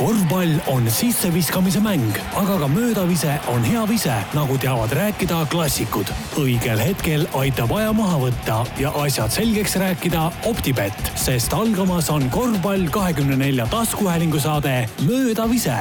korvpall on sisseviskamise mäng, aga ka möödavise on hea vise, nagu teavad rääkida klassikud. õigel hetkel aitab aja maha võtta ja asjad selgeks rääkida Optibett, sest algamas on korvpall kahekümne nelja taskuhäälingu saade Möödavise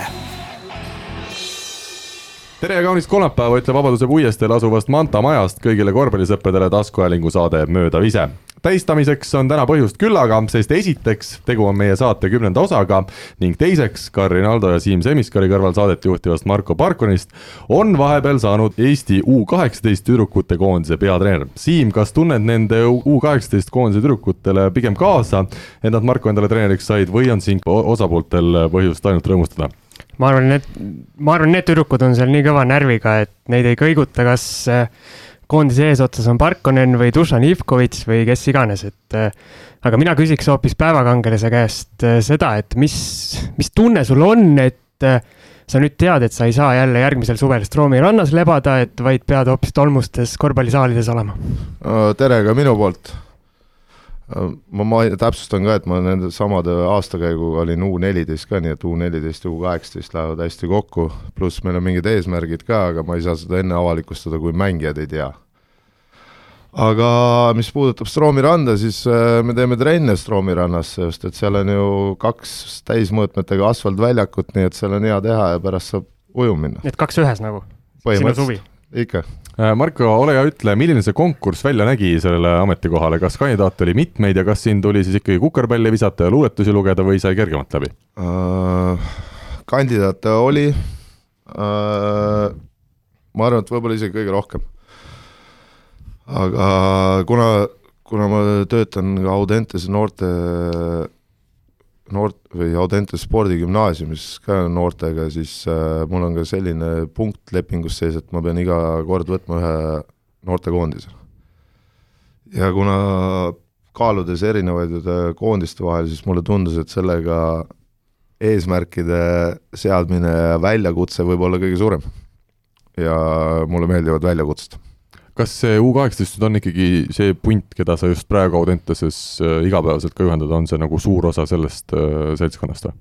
tere ja kaunist kolmapäeva, ütleb Vabaduse puiesteel asuvast Manta majast kõigile korvpallisõpradele taskuhäälingu saade Möödav ise. Tähistamiseks on täna põhjust küllaga, sest esiteks tegu on meie saate kümnenda osaga ning teiseks Karin Aldo ja Siim Semiskari kõrval saadet juhtivast Marko Parkonist on vahepeal saanud Eesti U kaheksateist tüdrukute koondise peatreener. Siim, kas tunned nende U kaheksateist koondise tüdrukutele pigem kaasa, et nad Marko endale treeneriks said või on siin osapooltel põhjust ainult rõõmustada? ma arvan, need, ma arvan, need tüdrukud on seal nii kõva närviga, et neid ei kõiguta, kas äh, koondise eesotsas on Parkonen või Dušan Ivkovitš või kes iganes, et äh, aga mina küsiks hoopis päevakangelase käest äh, seda, et mis, mis tunne sul on, et sa nüüd tead, et sa ei saa jälle järgmisel suvel Stroomi rannas lebada, et vaid pead hoopis tolmustes korvpallisaalides olema? tere ka minu poolt ma, ma täpsustan ka, et ma nende samade aastakäiguga olin U neliteist ka, nii et U neliteist ja U kaheksateist lähevad hästi kokku, pluss meil on mingid eesmärgid ka, aga ma ei saa seda enne avalikustada, kui mängijad ei tea. aga mis puudutab Stroomi randa, siis äh, me teeme trenne Stroomi rannas, sest et seal on ju kaks täismõõtmetega asfaltväljakut, nii et seal on hea teha ja pärast saab ujuma minna. nii et kaks ühes nagu? põhimõtteliselt, ikka Äh, Marko, ole hea, ütle, milline see konkurss välja nägi sellele ametikohale, kas kandidaate oli mitmeid ja kas siin tuli siis ikkagi kukerpalli visata ja luuletusi lugeda või sai kergemalt läbi uh,? kandidaate oli uh,, ma arvan, et võib-olla isegi kõige rohkem. aga kuna, kuna ma töötan ka Audentese noorte noort või Audentes spordigümnaasiumis ka noortega, siis äh, mul on ka selline punkt lepingus sees, et ma pean iga kord võtma ühe noortekoondise. ja kuna kaaludes erinevaid äh, koondiste vahel, siis mulle tundus, et sellega eesmärkide seadmine ja väljakutse võib olla kõige suurem. ja mulle meeldivad väljakutsed kas see U kaheksateist nüüd on ikkagi see punt, keda sa just praegu Audenteses äh, igapäevaselt ka juhendad, on see nagu suur osa sellest äh, seltskonnast või?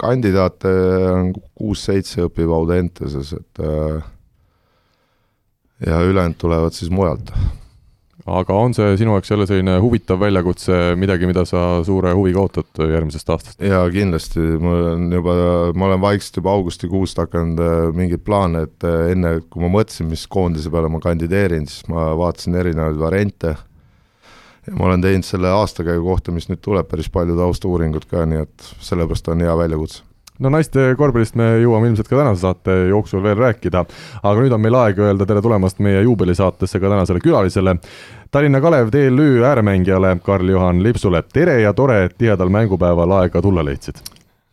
kandidaate on kuus-seitse õpib Audenteses, et äh, ja ülejäänud tulevad siis mujalt aga on see sinu jaoks jälle selline huvitav väljakutse, midagi, mida sa suure huviga ootad järgmisest aastast? jaa, kindlasti, mul on juba, ma olen vaikselt juba augustikuust hakanud äh, mingeid plaane, et äh, enne, kui ma mõtlesin, mis koondise peale ma kandideerin, siis ma vaatasin erinevaid variante ja ma olen teinud selle aastakäigu kohta, mis nüüd tuleb, päris palju tausta-uuringut ka, nii et sellepärast on hea väljakutse no naiste korvpallist me jõuame ilmselt ka tänase saate jooksul veel rääkida, aga nüüd on meil aeg öelda tere tulemast meie juubelisaatesse ka tänasele külalisele. Tallinna Kalev TLÜ ääremängijale Karl-Juhan Lipsule, tere ja tore, et tihedal mängupäeval aega tulla leidsid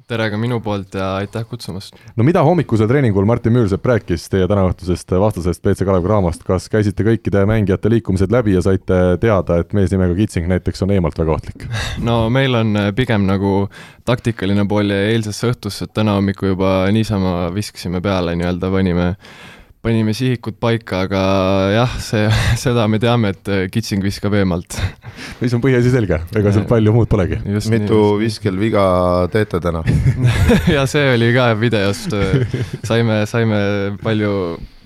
tere ka minu poolt ja aitäh kutsumast! no mida hommikusel treeningul Martin Müürsepp rääkis teie tänaõhtusest vastasest BC Kalev Cramast, kas käisite kõikide mängijate liikumised läbi ja saite teada, et mees nimega Kitsing näiteks on eemalt väga ohtlik? no meil on äh, pigem nagu taktikaline pool ja eilsesse õhtusse, et täna hommikul juba niisama viskasime peale nii-öelda, panime panime sihikud paika, aga jah, see, seda me teame, et kitsing viskab eemalt. siis on põhiasi selge, ega seal palju muud polegi. mitu nii. viskel viga teete täna ja see oli ka videost, saime, saime palju,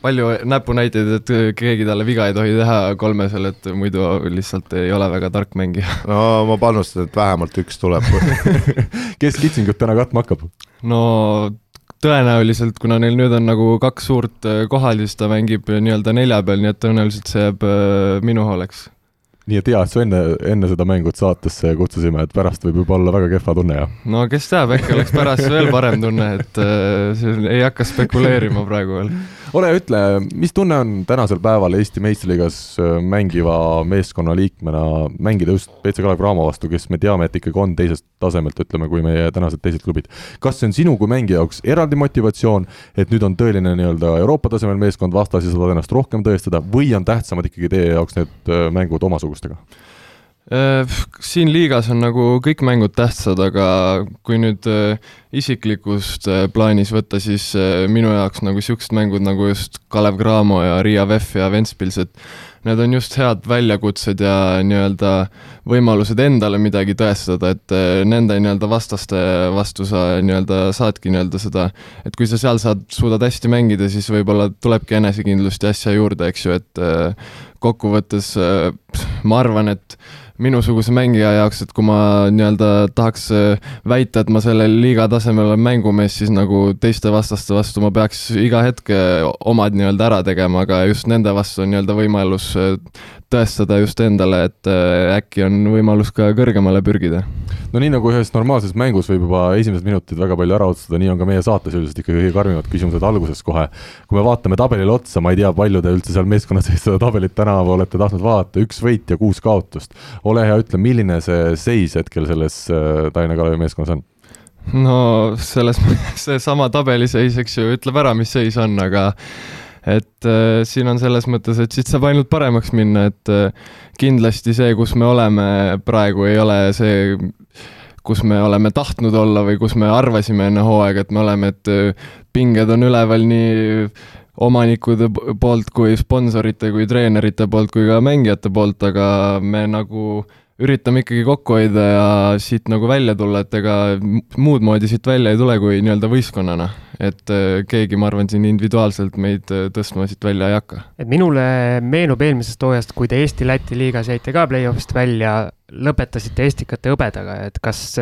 palju näpunäiteid, et keegi talle viga ei tohi teha kolmesel, et muidu lihtsalt ei ole väga tark mängija. no ma panustan, et vähemalt üks tuleb kes kitsingut täna katma hakkab? no tõenäoliselt, kuna neil nüüd on nagu kaks suurt äh, kohal, siis ta mängib nii-öelda nelja peal, nii et tõenäoliselt see jääb äh, minu hooleks. nii et hea, et sa enne, enne seda mängut saatesse kutsusime, et pärast võib juba olla väga kehva tunne, jah? no kes teab, äkki oleks pärast veel parem tunne, et äh, ei hakka spekuleerima praegu veel ole ütle, mis tunne on tänasel päeval Eesti meistriliigas äh, mängiva meeskonna liikmena mängida just BC Kalev Cramo vastu, kes me teame, et ikkagi on teisest tasemelt, ütleme, kui meie tänased teised klubid. kas see on sinu kui mängija jaoks eraldi motivatsioon, et nüüd on tõeline nii-öelda Euroopa tasemel meeskond vastas ja sa saad ennast rohkem tõestada või on tähtsamad ikkagi teie jaoks need äh, mängud omasugustega? Äh, siin liigas on nagu kõik mängud tähtsad, aga kui nüüd äh, isiklikust äh, plaanis võtta, siis minu jaoks nagu niisugused mängud nagu just Kalev Cramo ja Riia VEF ja Ventspils, et need on just head väljakutsed ja nii-öelda võimalused endale midagi tõestada, et nende nii-öelda vastaste vastu sa nii-öelda saadki nii-öelda seda, et kui sa seal saad, suudad hästi mängida, siis võib-olla tulebki enesekindlust ja asja juurde, eks ju, et kokkuvõttes ma arvan, et minusuguse mängija jaoks, et kui ma nii-öelda tahaks äh, väita, et ma sellel liiga tasemel olen mängumees, siis nagu teiste vastaste vastu ma peaks iga hetk omad nii-öelda ära tegema, aga just nende vastu on nii-öelda võimalus äh, tõestada just endale, et äh, äkki on võimalus ka kõrgemale pürgida. no nii nagu ühes normaalses mängus võib juba esimesed minutid väga palju ära otsustada, nii on ka meie saates üldiselt ikkagi kõige karmimad küsimused alguses kohe. kui me vaatame tabelile otsa, ma ei tea, palju te üldse seal meeskonna sees seda tabelit tänavu olete tahtnud vaadata, üks võit ja kuus kaotust. ole hea, ütle, milline see seis hetkel selles äh, Tallinna Kalevi meeskonnas on? no selles, seesama tabeliseis, eks ju, ütleb ära, mis seis on, aga et äh, siin on selles mõttes, et siit saab ainult paremaks minna, et äh, kindlasti see, kus me oleme praegu, ei ole see, kus me oleme tahtnud olla või kus me arvasime enne hooaega, et me oleme, et äh, pinged on üleval nii omanikude poolt kui sponsorite kui treenerite poolt kui ka mängijate poolt, aga me nagu üritame ikkagi kokku hoida ja siit nagu välja tulla, et ega muud moodi siit välja ei tule kui nii-öelda võistkonnana. et äh, keegi, ma arvan, siin individuaalselt meid äh, tõstma siit välja ei hakka. et minule meenub eelmisest hooajast, kui te Eesti-Läti liigas jäite ka play-off'ist välja, lõpetasite Estikate hõbedaga, et kas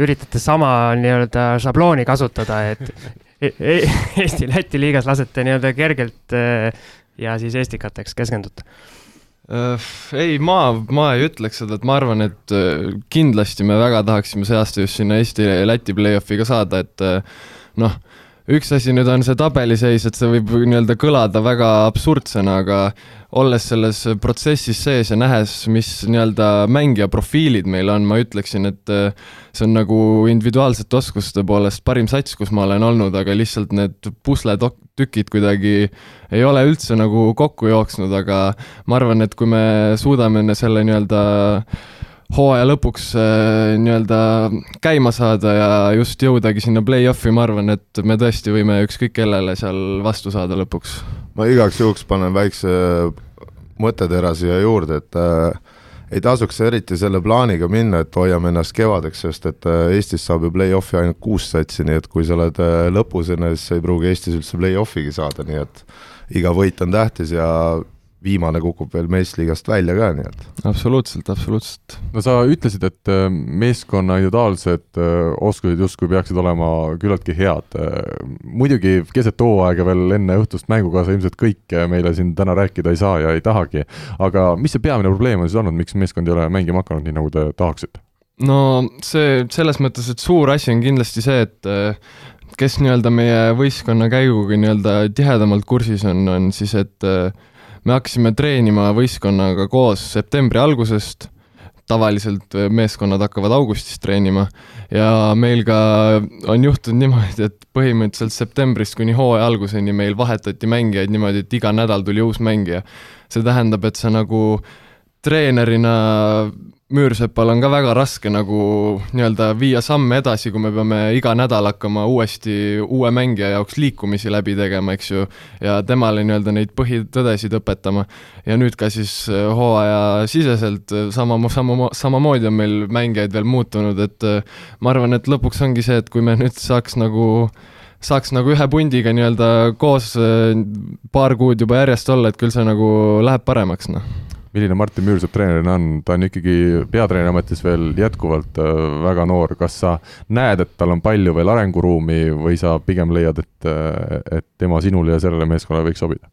üritate sama nii-öelda šablooni kasutada, et e e Eesti-Läti liigas lasete nii-öelda kergelt äh, ja siis Estikateks keskendute? Äh, ei, ma, ma ei ütleks seda, et ma arvan, et äh, kindlasti me väga tahaksime see aasta just sinna Eesti-Läti play-off'i ka saada, et äh, noh, üks asi nüüd on see tabeliseis, et see võib nii-öelda kõlada väga absurdsena, aga olles selles protsessis sees ja nähes, mis nii-öelda mängija profiilid meil on, ma ütleksin, et see on nagu individuaalsete oskuste poolest parim sats, kus ma olen olnud, aga lihtsalt need pusletükid kuidagi ei ole üldse nagu kokku jooksnud, aga ma arvan, et kui me suudame selle nii-öelda hooaja lõpuks äh, nii-öelda käima saada ja just jõudagi sinna play-off'i, ma arvan, et me tõesti võime ükskõik kellele seal vastu saada lõpuks. ma igaks juhuks panen väikse mõttetera siia juurde, et äh, ei tasuks eriti selle plaaniga minna, et hoiame ennast kevadeks, sest et äh, Eestis saab ju play-off'i ainult kuus satsi, nii et kui sa oled äh, lõpus enne, siis ei pruugi Eestis üldse play-off'igi saada, nii et iga võit on tähtis ja viimane kukub veel meistriliigast välja ka, nii et. absoluutselt, absoluutselt. no sa ütlesid, et äh, meeskonna individuaalsed äh, oskused justkui peaksid olema küllaltki head. Äh, muidugi keset hooaega veel enne õhtust mänguga sa ilmselt kõike meile siin täna rääkida ei saa ja ei tahagi, aga mis see peamine probleem on siis olnud, miks meeskond ei ole mängima hakanud nii, nagu te tahaksite? no see selles mõttes, et suur asi on kindlasti see, et kes nii-öelda meie võistkonna käiguga nii-öelda tihedamalt kursis on, on siis, et me hakkasime treenima võistkonnaga koos septembri algusest, tavaliselt meeskonnad hakkavad augustis treenima ja meil ka on juhtunud niimoodi, et põhimõtteliselt septembrist kuni hooaja alguseni meil vahetati mängijaid niimoodi, et iga nädal tuli uus mängija. see tähendab, et sa nagu treenerina Müürsepal on ka väga raske nagu nii-öelda viia samme edasi, kui me peame iga nädal hakkama uuesti uue mängija jaoks liikumisi läbi tegema, eks ju, ja temale nii-öelda neid põhitõdesid õpetama. ja nüüd ka siis äh, hooajasiseselt äh, sama, sama, samamoodi on meil mängijaid veel muutunud, et äh, ma arvan, et lõpuks ongi see, et kui me nüüd saaks nagu saaks nagu ühe pundiga nii-öelda koos paar kuud juba järjest olla, et küll see nagu läheb paremaks, noh milline Martin Müürsepp treenerina on, ta on ikkagi peatreeneri ametis veel jätkuvalt äh, väga noor, kas sa näed, et tal on palju veel arenguruumi või sa pigem leiad, et, äh, et tema sinule ja sellele meeskonnale võiks sobida?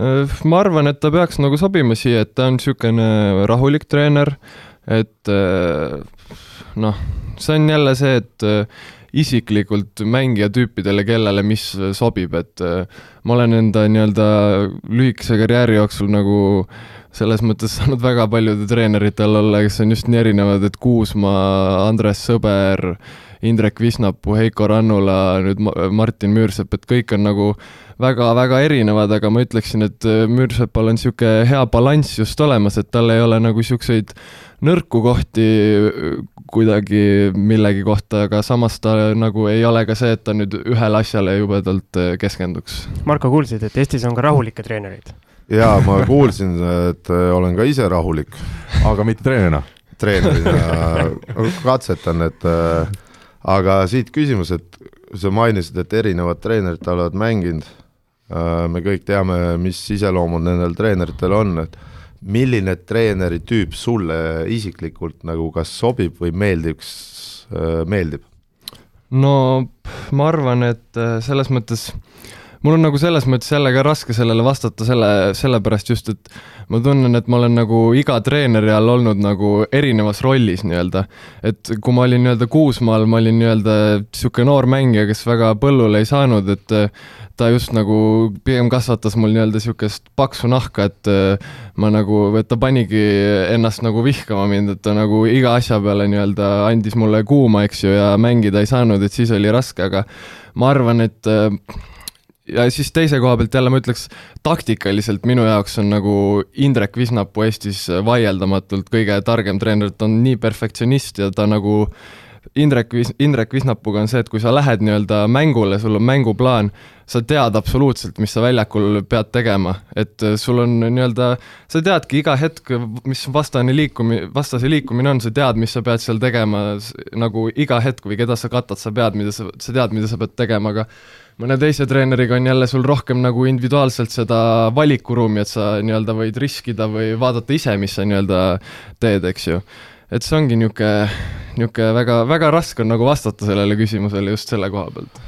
Äh, ma arvan, et ta peaks nagu sobima siia, et ta on niisugune rahulik treener, et noh, see on jälle see, et isiklikult mängijatüüpidele, kellele mis sobib, et ma olen enda nii-öelda lühikese karjääri jooksul nagu selles mõttes saanud väga paljude treenerite all olla, kes on just nii erinevad, et Kuusmaa, Andres Sõber, Indrek Visnapuu, Heiko Rannula, nüüd Martin Müürsepp, et kõik on nagu väga-väga erinevad, aga ma ütleksin, et Müürsepal on niisugune hea balanss just olemas, et tal ei ole nagu niisuguseid nõrku kohti kuidagi millegi kohta, aga samas ta nagu ei ole ka see, et ta nüüd ühele asjale jubedalt keskenduks. Marko, kuulsid, et Eestis on ka rahulikke treenereid? jaa, ma kuulsin, et äh, olen ka ise rahulik aga mitte treenerina. treenerina, katsetan, et äh, aga siit küsimus, et sa mainisid, et erinevad treenerid olevat mänginud, me kõik teame, mis iseloomud nendel treeneritel on, et milline treeneri tüüp sulle isiklikult nagu kas sobib või meeldiks, meeldib? no ma arvan, et äh, selles mõttes mul on nagu selles mõttes jälle ka raske sellele vastata selle, sellepärast just, et ma tunnen, et ma olen nagu iga treeneri all olnud nagu erinevas rollis nii-öelda. et kui ma olin nii-öelda Kuusmaal, ma olin nii-öelda niisugune noor mängija, kes väga põllule ei saanud, et äh, ta just nagu pigem kasvatas mul nii-öelda niisugust paksu nahka, et äh, ma nagu, et ta panigi ennast nagu vihkama mind, et ta nagu iga asja peale nii-öelda andis mulle kuuma, eks ju, ja mängida ei saanud, et siis oli raske, aga ma arvan, et äh, ja siis teise koha pealt jälle ma ütleks, taktikaliselt minu jaoks on nagu Indrek Visnapuu Eestis vaieldamatult kõige targem treener, ta on nii perfektsionist ja ta nagu Indrek Vis-, Indrek Visnapuga on see, et kui sa lähed nii-öelda mängule, sul on mänguplaan, sa tead absoluutselt, mis sa väljakul pead tegema, et äh, sul on nii-öelda, sa teadki iga hetk, mis vastane liikumi-, vastase liikumine on, sa tead, mis sa pead seal tegema, nagu iga hetk või keda sa katad, sa pead, mida sa, sa tead, mida sa pead tegema, aga mõne teise treeneriga on jälle sul rohkem nagu individuaalselt seda valikuruumi, et sa nii-öelda võid riskida või vaadata ise, mis sa nii-öelda teed, eks ju et see ongi niisugune, niisugune väga, väga raske on nagu vastata sellele küsimusele just selle koha pealt.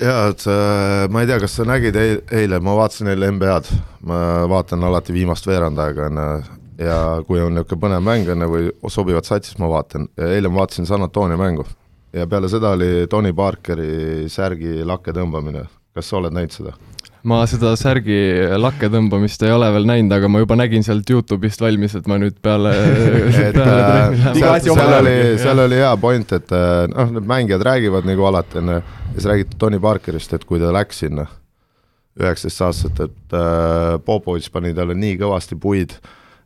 jaa, et äh, ma ei tea, kas sa nägid eil, eile, ma vaatasin eile NBA-d, ma vaatan alati viimast veerand aega on ju, ja kui on niisugune põnev mäng on ju või sobivad satsid, ma vaatan eile ma vaatasin San Antonio mängu ja peale seda oli Tony Parkeri särgi lakke tõmbamine, kas sa oled näinud seda? Ma seda särgi lakke tõmbamist ei ole veel näinud, aga ma juba nägin sealt Youtube'ist valmis, et ma nüüd peale, et peale äh, lähen. Iga seal, seal oli, seal oli hea point, et äh, noh, need mängijad räägivad nagu alati onju, ja siis räägiti Tony Parkerist, et kui ta läks sinna üheksateist aastaselt, et äh, Popovitš pani talle nii kõvasti puid,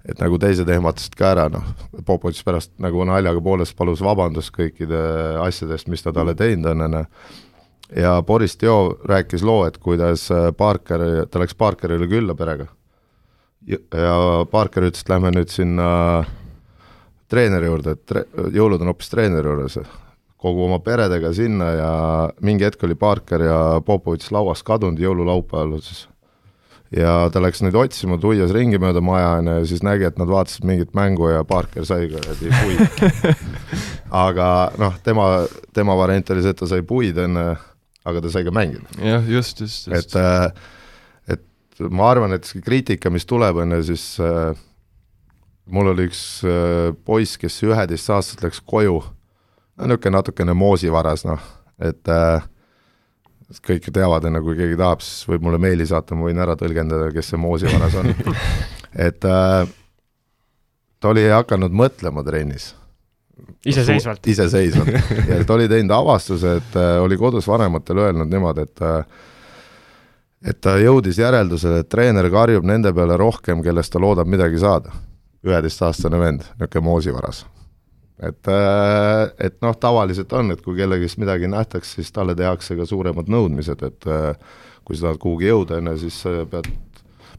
et nagu teised ehmatasid ka ära, noh, Popovitš pärast nagu naljaga poolest palus vabandust kõikide asjadest, mis ta talle teinud on, onju ja Boris Dio rääkis loo, et kuidas äh, Parker, ta läks Parkerile külla perega. ja Parker ütles, et lähme nüüd sinna treeneri juurde, et tre- jõulud on hoopis treeneri juures. kogu oma peredega sinna ja mingi hetk oli Parker ja Popovitš lauast kadunud jõululaupäeval siis. ja ta läks neid otsima, tuias ringi mööda maja onju ja siis nägi, et nad vaatasid mingit mängu ja Parker sai kuradi puid. aga noh, tema, tema variant oli see, et ta sai puid onju, aga ta sai ka mängida. jah, just, just, just et, et ma arvan, et see kriitika, mis tuleb, on ju siis äh, mul oli üks äh, poiss, kes üheteistaastaselt läks koju, no niisugune natukene moosivaras, noh, et äh, kõik teavad, on ju, kui keegi tahab, siis võib mulle meili saata, ma võin ära tõlgendada, kes see moosivaras on. et äh, ta oli hakanud mõtlema trennis iseseisvalt. iseseisvalt ja ta oli teinud avastuse, et äh, oli kodus vanematele öelnud niimoodi, et äh, et ta jõudis järeldusele, et treener karjub nende peale rohkem, kellest ta loodab midagi saada. üheteistaastane vend, niisugune moosivaras. et, et noh, tavaliselt on, et kui kellegist midagi nähtakse, siis talle tehakse ka suuremad nõudmised, et äh, kui sa tahad kuhugi jõuda, on ju, siis pead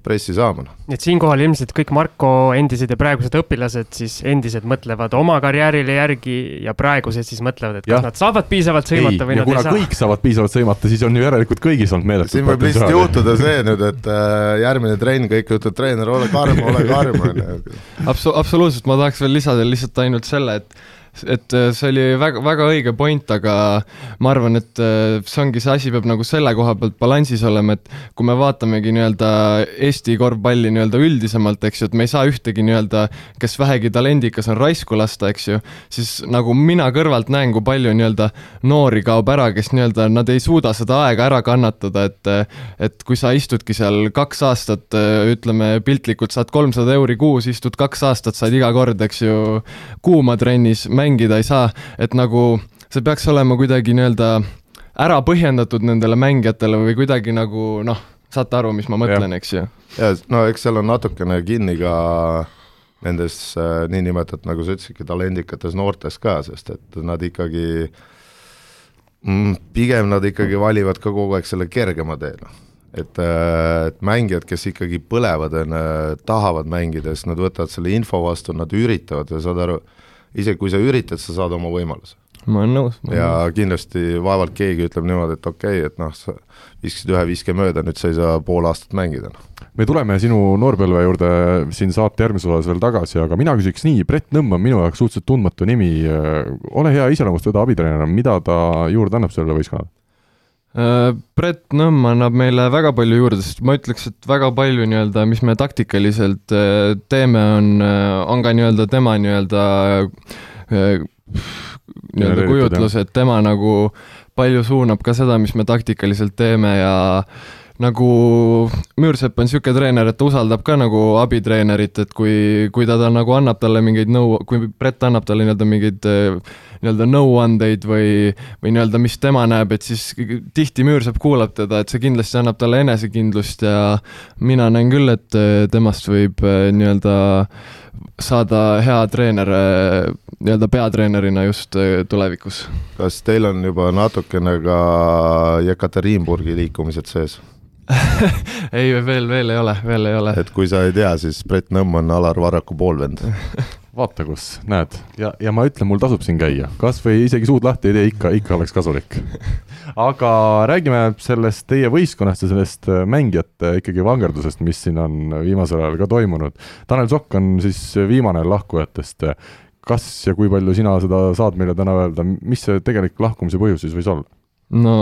pressi saama, noh. et siinkohal ilmselt kõik Marko endised ja praegused õpilased siis endised mõtlevad oma karjäärile järgi ja praegused siis mõtlevad, et kas Jah. nad saavad piisavalt ei, sõimata või ja nad ei saa. kõik saavad piisavalt sõimata, siis on ju järelikult kõigis olnud meeletut siin võib lihtsalt juhtuda see nüüd, et äh, järgmine trenn, kõik ütlevad, treener, ole karm, ole karm, on ju. Abso-, absoluutselt, ma tahaks veel lisada lihtsalt ainult selle, et et see oli väga, väga õige point, aga ma arvan, et see ongi see asi peab nagu selle koha pealt balansis olema, et kui me vaatamegi nii-öelda Eesti korvpalli nii-öelda üldisemalt, eks ju, et me ei saa ühtegi nii-öelda, kes vähegi talendikas on raisku lasta, eks ju, siis nagu mina kõrvalt näen, kui palju nii-öelda noori kaob ära, kes nii-öelda nad ei suuda seda aega ära kannatada, et et kui sa istudki seal kaks aastat, ütleme piltlikult saad kolmsada euri kuus, istud kaks aastat, saad iga kord, eks ju, kuuma trennis mängida ei saa, et nagu see peaks olema kuidagi nii-öelda ära põhjendatud nendele mängijatele või kuidagi nagu noh, saate aru, mis ma mõtlen, eks ju. ja no eks seal on natukene kinni ka nendes äh, niinimetatud, nagu sa ütlesidki, talendikates noortes ka, sest et nad ikkagi mm,, pigem nad ikkagi valivad ka kogu aeg selle kergema tee, noh. et, äh, et mängijad, kes ikkagi põlevad enne, tahavad mängida, siis nad võtavad selle info vastu, nad üritavad ja saad aru, isegi kui sa üritad, sa saad oma võimaluse. ma olen nõus. ja kindlasti vaevalt keegi ütleb niimoodi, et okei okay,, et noh, sa viskasid ühe viske mööda, nüüd sa ei saa pool aastat mängida, noh me tuleme sinu noorpõlve juurde siin saate järgmises osas veel tagasi, aga mina küsiks nii, Brett Nõmm on minu jaoks suhteliselt tundmatu nimi, ole hea, iseloomusta teda abitreenerina, mida ta juurde annab sellele võistkonnale? Äh, Brett Nõmm annab meile väga palju juurde, sest ma ütleks, et väga palju nii-öelda, mis me taktikaliselt äh, teeme, on, äh, on ka nii-öelda tema nii-öelda nii-öelda kujutlus, et tema nagu palju suunab ka seda, mis me taktikaliselt teeme ja nagu Müürsepp on niisugune treener, et ta usaldab ka nagu abitreenerit, et kui, kui ta, ta nagu annab talle mingeid nõu, kui Brett annab talle nii-öelda mingeid nii-öelda nõuandeid või, või nii-öelda, mis tema näeb, et siis tihti Müürsepp kuulab teda, et see kindlasti annab talle enesekindlust ja mina näen küll, et temast võib nii-öelda saada hea treener nii-öelda peatreenerina just tulevikus. kas teil on juba natukene ka Jekaterinburgi liikumised sees? ei, veel, veel ei ole, veel ei ole. et kui sa ei tea, siis Brett Nõmm on Alar Varraku poolvend vaata kus, näed, ja, ja ma ütlen, mul tasub siin käia, kas või isegi suud lahti ei tee, ikka, ikka oleks kasulik aga räägime sellest teie võistkonnast ja sellest äh, mängijate ikkagi vangerdusest, mis siin on viimasel ajal ka toimunud. Tanel Sokk on siis viimane lahkujatest. kas ja kui palju sina seda saad meile täna öelda, mis see tegelik lahkumise põhjus siis võis olla? no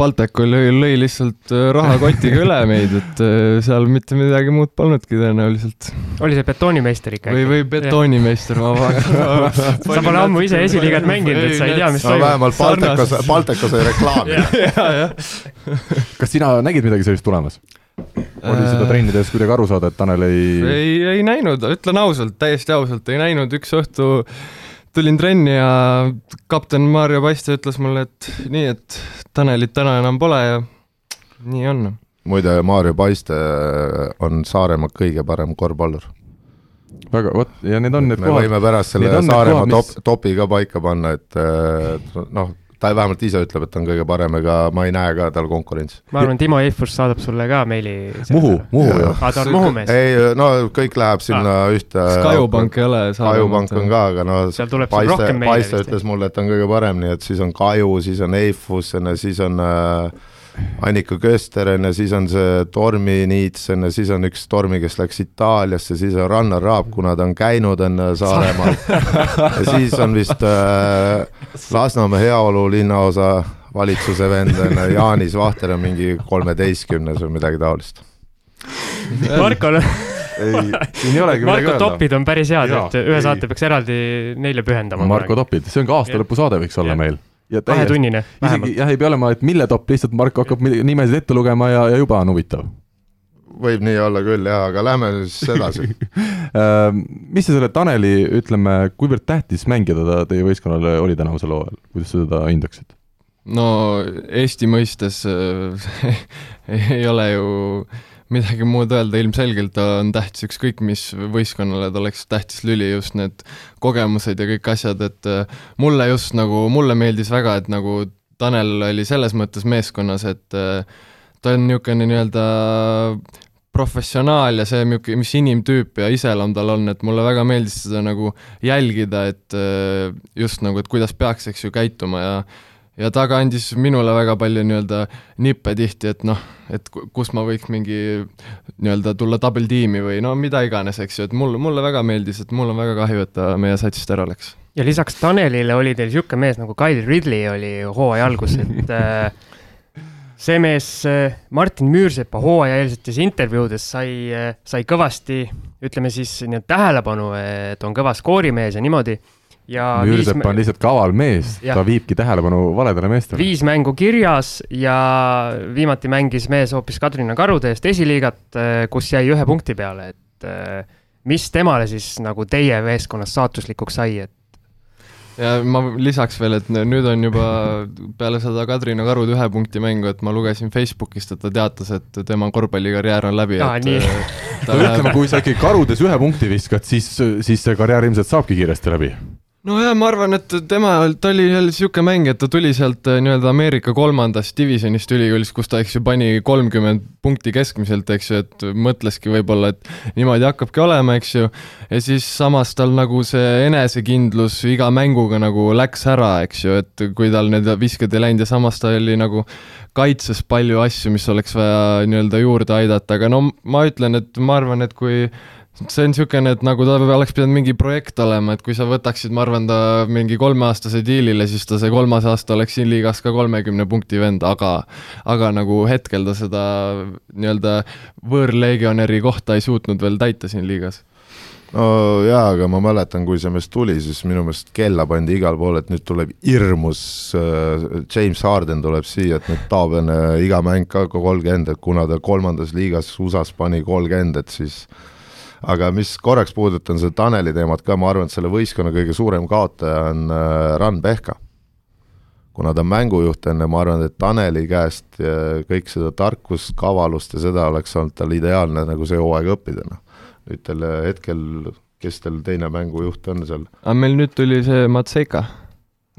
Baltek lõi, lõi lihtsalt äh, rahakotiga üle meid, et äh, seal mitte midagi muud polnudki tõenäoliselt. oli see betoonimeister ikka? või, või betoonimeister, ma vaatan sa pole ammu ise esiliigat mänginud, et sa ei tea, mis toimub. vähemalt Baltekas, Baltekas oli reklaam. kas sina nägid midagi sellist tulemas? oli seda äh. trennides kuidagi aru saada, et Tanel ei ei, ei näinud, ütlen ausalt, täiesti ausalt, ei näinud, üks õhtu tulin trenni ja kapten Maarja Paiste ütles mulle, et nii, et Tanelit täna enam pole ja nii on. muide, Maarja Paiste on Saaremaa kõige parem korvpallur. väga, vot, ja need on need me kohad. me võime pärast selle Saaremaa top, topi ka paika panna, et noh, ta vähemalt ise ütleb, et ta on kõige parem, ega ma ei näe ka tal konkurentsi. ma arvan, Timo Eifus saadab sulle ka meili. Muhu, Muhu jah. aa, ta on Muhu mees? ei, no kõik läheb sinna ah. ühte. Kajupank ei ole. Kajupank on ka, aga no Paiste, Paiste ütles mulle, et ta on kõige parem, nii et siis on Kaju, siis on Eifus, siis on äh, Annika Köster on ju, siis on see Tormi Niits on ju, siis on üks Tormi, kes läks Itaaliasse, siis on Rannar Raab, kuna ta on käinud on Saaremaal ja siis on vist äh, Lasnamäe heaolu linnaosa valitsuse vend on Jaanis Vahter on mingi kolmeteistkümnes või midagi taolist. Marko ei, siin ei olegi Marko topid on päris head, et ühe ei. saate peaks eraldi neile pühendama. Marko topid, see on ka aastalõpusaade võiks olla ja. meil kahetunnine. isegi jah, ei pea olema, et mille top, lihtsalt Marko hakkab nimesid ette lugema ja, ja juba on huvitav. võib nii olla küll jah, aga lähme siis edasi ehm, mis sa selle Taneli, ütleme, kuivõrd tähtis mängija ta teie võistkonnale oli tänavusel hooajal, kuidas sa teda hindaksid? no Eesti mõistes äh, ei ole ju äh, midagi muud öelda, ilmselgelt on tähtis ükskõik mis võistkonnale, ta oleks tähtis lüli, just need kogemused ja kõik asjad, et äh, mulle just nagu, mulle meeldis väga, et nagu Tanel oli selles mõttes meeskonnas, et äh, ta on niisugune nii-öelda professionaal ja see, mis inimtüüp ja iseloom tal on, et mulle väga meeldis seda nagu jälgida, et äh, just nagu, et kuidas peaks, eks ju, käituma ja ja ta ka andis minule väga palju nii-öelda nippe tihti, et noh, et kus ma võiks mingi nii-öelda tulla double tiimi või no mida iganes, eks ju, et mulle, mulle väga meeldis, et mul on väga kahju, et ta meie satsist ära läks. ja lisaks Tanelile oli teil niisugune mees nagu Kyle Ridley oli hooaja alguses, et äh, see mees äh, Martin Müürsepa hooajaeelsetes intervjuudes sai, äh, sai kõvasti, ütleme siis nii-öelda tähelepanu, et on kõva skoorimees ja niimoodi Müürsepp on lihtsalt kaval mees, ta viibki tähelepanu valedele meestele. viis mängu kirjas ja viimati mängis mees hoopis Kadrina Karude eest esiliigat, eh, kus jäi ühe punkti peale, et eh, mis temale siis nagu teie meeskonnas saatuslikuks sai, et ja ma lisaks veel, et nüüd on juba peale seda Kadrina Karud ühe punkti mängu, et ma lugesin Facebookist, et ta teatas, et tema korvpallikarjäär on läbi. ütleme, kui sa ikkagi Karudes ühe punkti viskad, siis, siis see karjäär ilmselt saabki kiiresti läbi nojah, ma arvan, et tema, ta oli jälle niisugune mängija, et ta tuli sealt äh, nii-öelda Ameerika kolmandast divisjonist ülikoolist, kus ta, eks ju, pani kolmkümmend punkti keskmiselt, eks ju, et mõtleski võib-olla, et niimoodi hakkabki olema, eks ju, ja siis samas tal nagu see enesekindlus iga mänguga nagu läks ära, eks ju, et kui tal need visked ei läinud ja samas ta oli nagu kaitses palju asju, mis oleks vaja nii-öelda juurde aidata, aga no ma ütlen, et ma arvan, et kui see on niisugune, et nagu ta oleks pidanud mingi projekt olema, et kui sa võtaksid, ma arvan, ta mingi kolmeaastase diilile, siis ta see kolmas aasta oleks siin liigas ka kolmekümne punkti vend, aga aga nagu hetkel ta seda nii-öelda võõrlegionäri kohta ei suutnud veel täita siin liigas. No jaa, aga ma mäletan, kui see meest tuli, siis minu meelest kella pandi igal pool, et nüüd tuleb hirmus äh, James Harden tuleb siia, et nüüd taob enne iga mäng ka kolmkümmend, et kuna ta kolmandas liigas USA-s pani kolmkümmend, et siis aga mis korraks puudutan seda Taneli teemat ka, ma arvan, et selle võistkonna kõige suurem kaotaja on äh, Ran Pehka. kuna ta on mängujuht enne, ma arvan, et Taneli käest kõik seda tarkust, kavalust ja seda oleks olnud tal ideaalne nagu see hooaeg õppida, noh. nüüd tal hetkel, kes tal teine mängujuht on seal? aga meil nüüd tuli see Matseika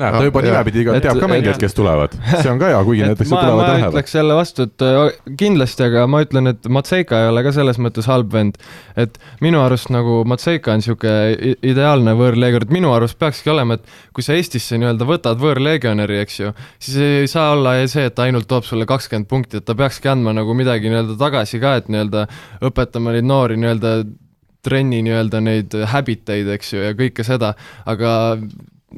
näed, ta juba nimepidi ka teab ka mängijaid, kes tulevad, see on ka hea, kuigi näiteks ma, tulevad ma lähevad. ütleks jälle vastu, et äh, kindlasti, aga ma ütlen, et Matseika ei ole ka selles mõttes halb vend, et minu arust nagu Matseika on niisugune ideaalne võõrleegion, et minu arust peakski olema, et kui sa Eestisse nii-öelda võtad võõrlegionäri, eks ju, siis ei saa olla see, et ta ainult toob sulle kakskümmend punkti, et ta peakski andma nagu midagi nii-öelda tagasi ka, et nii-öelda õpetama neid noori nii-öelda trenni nii-öelda neid habit eid, eks ju, ja kõike seda, aga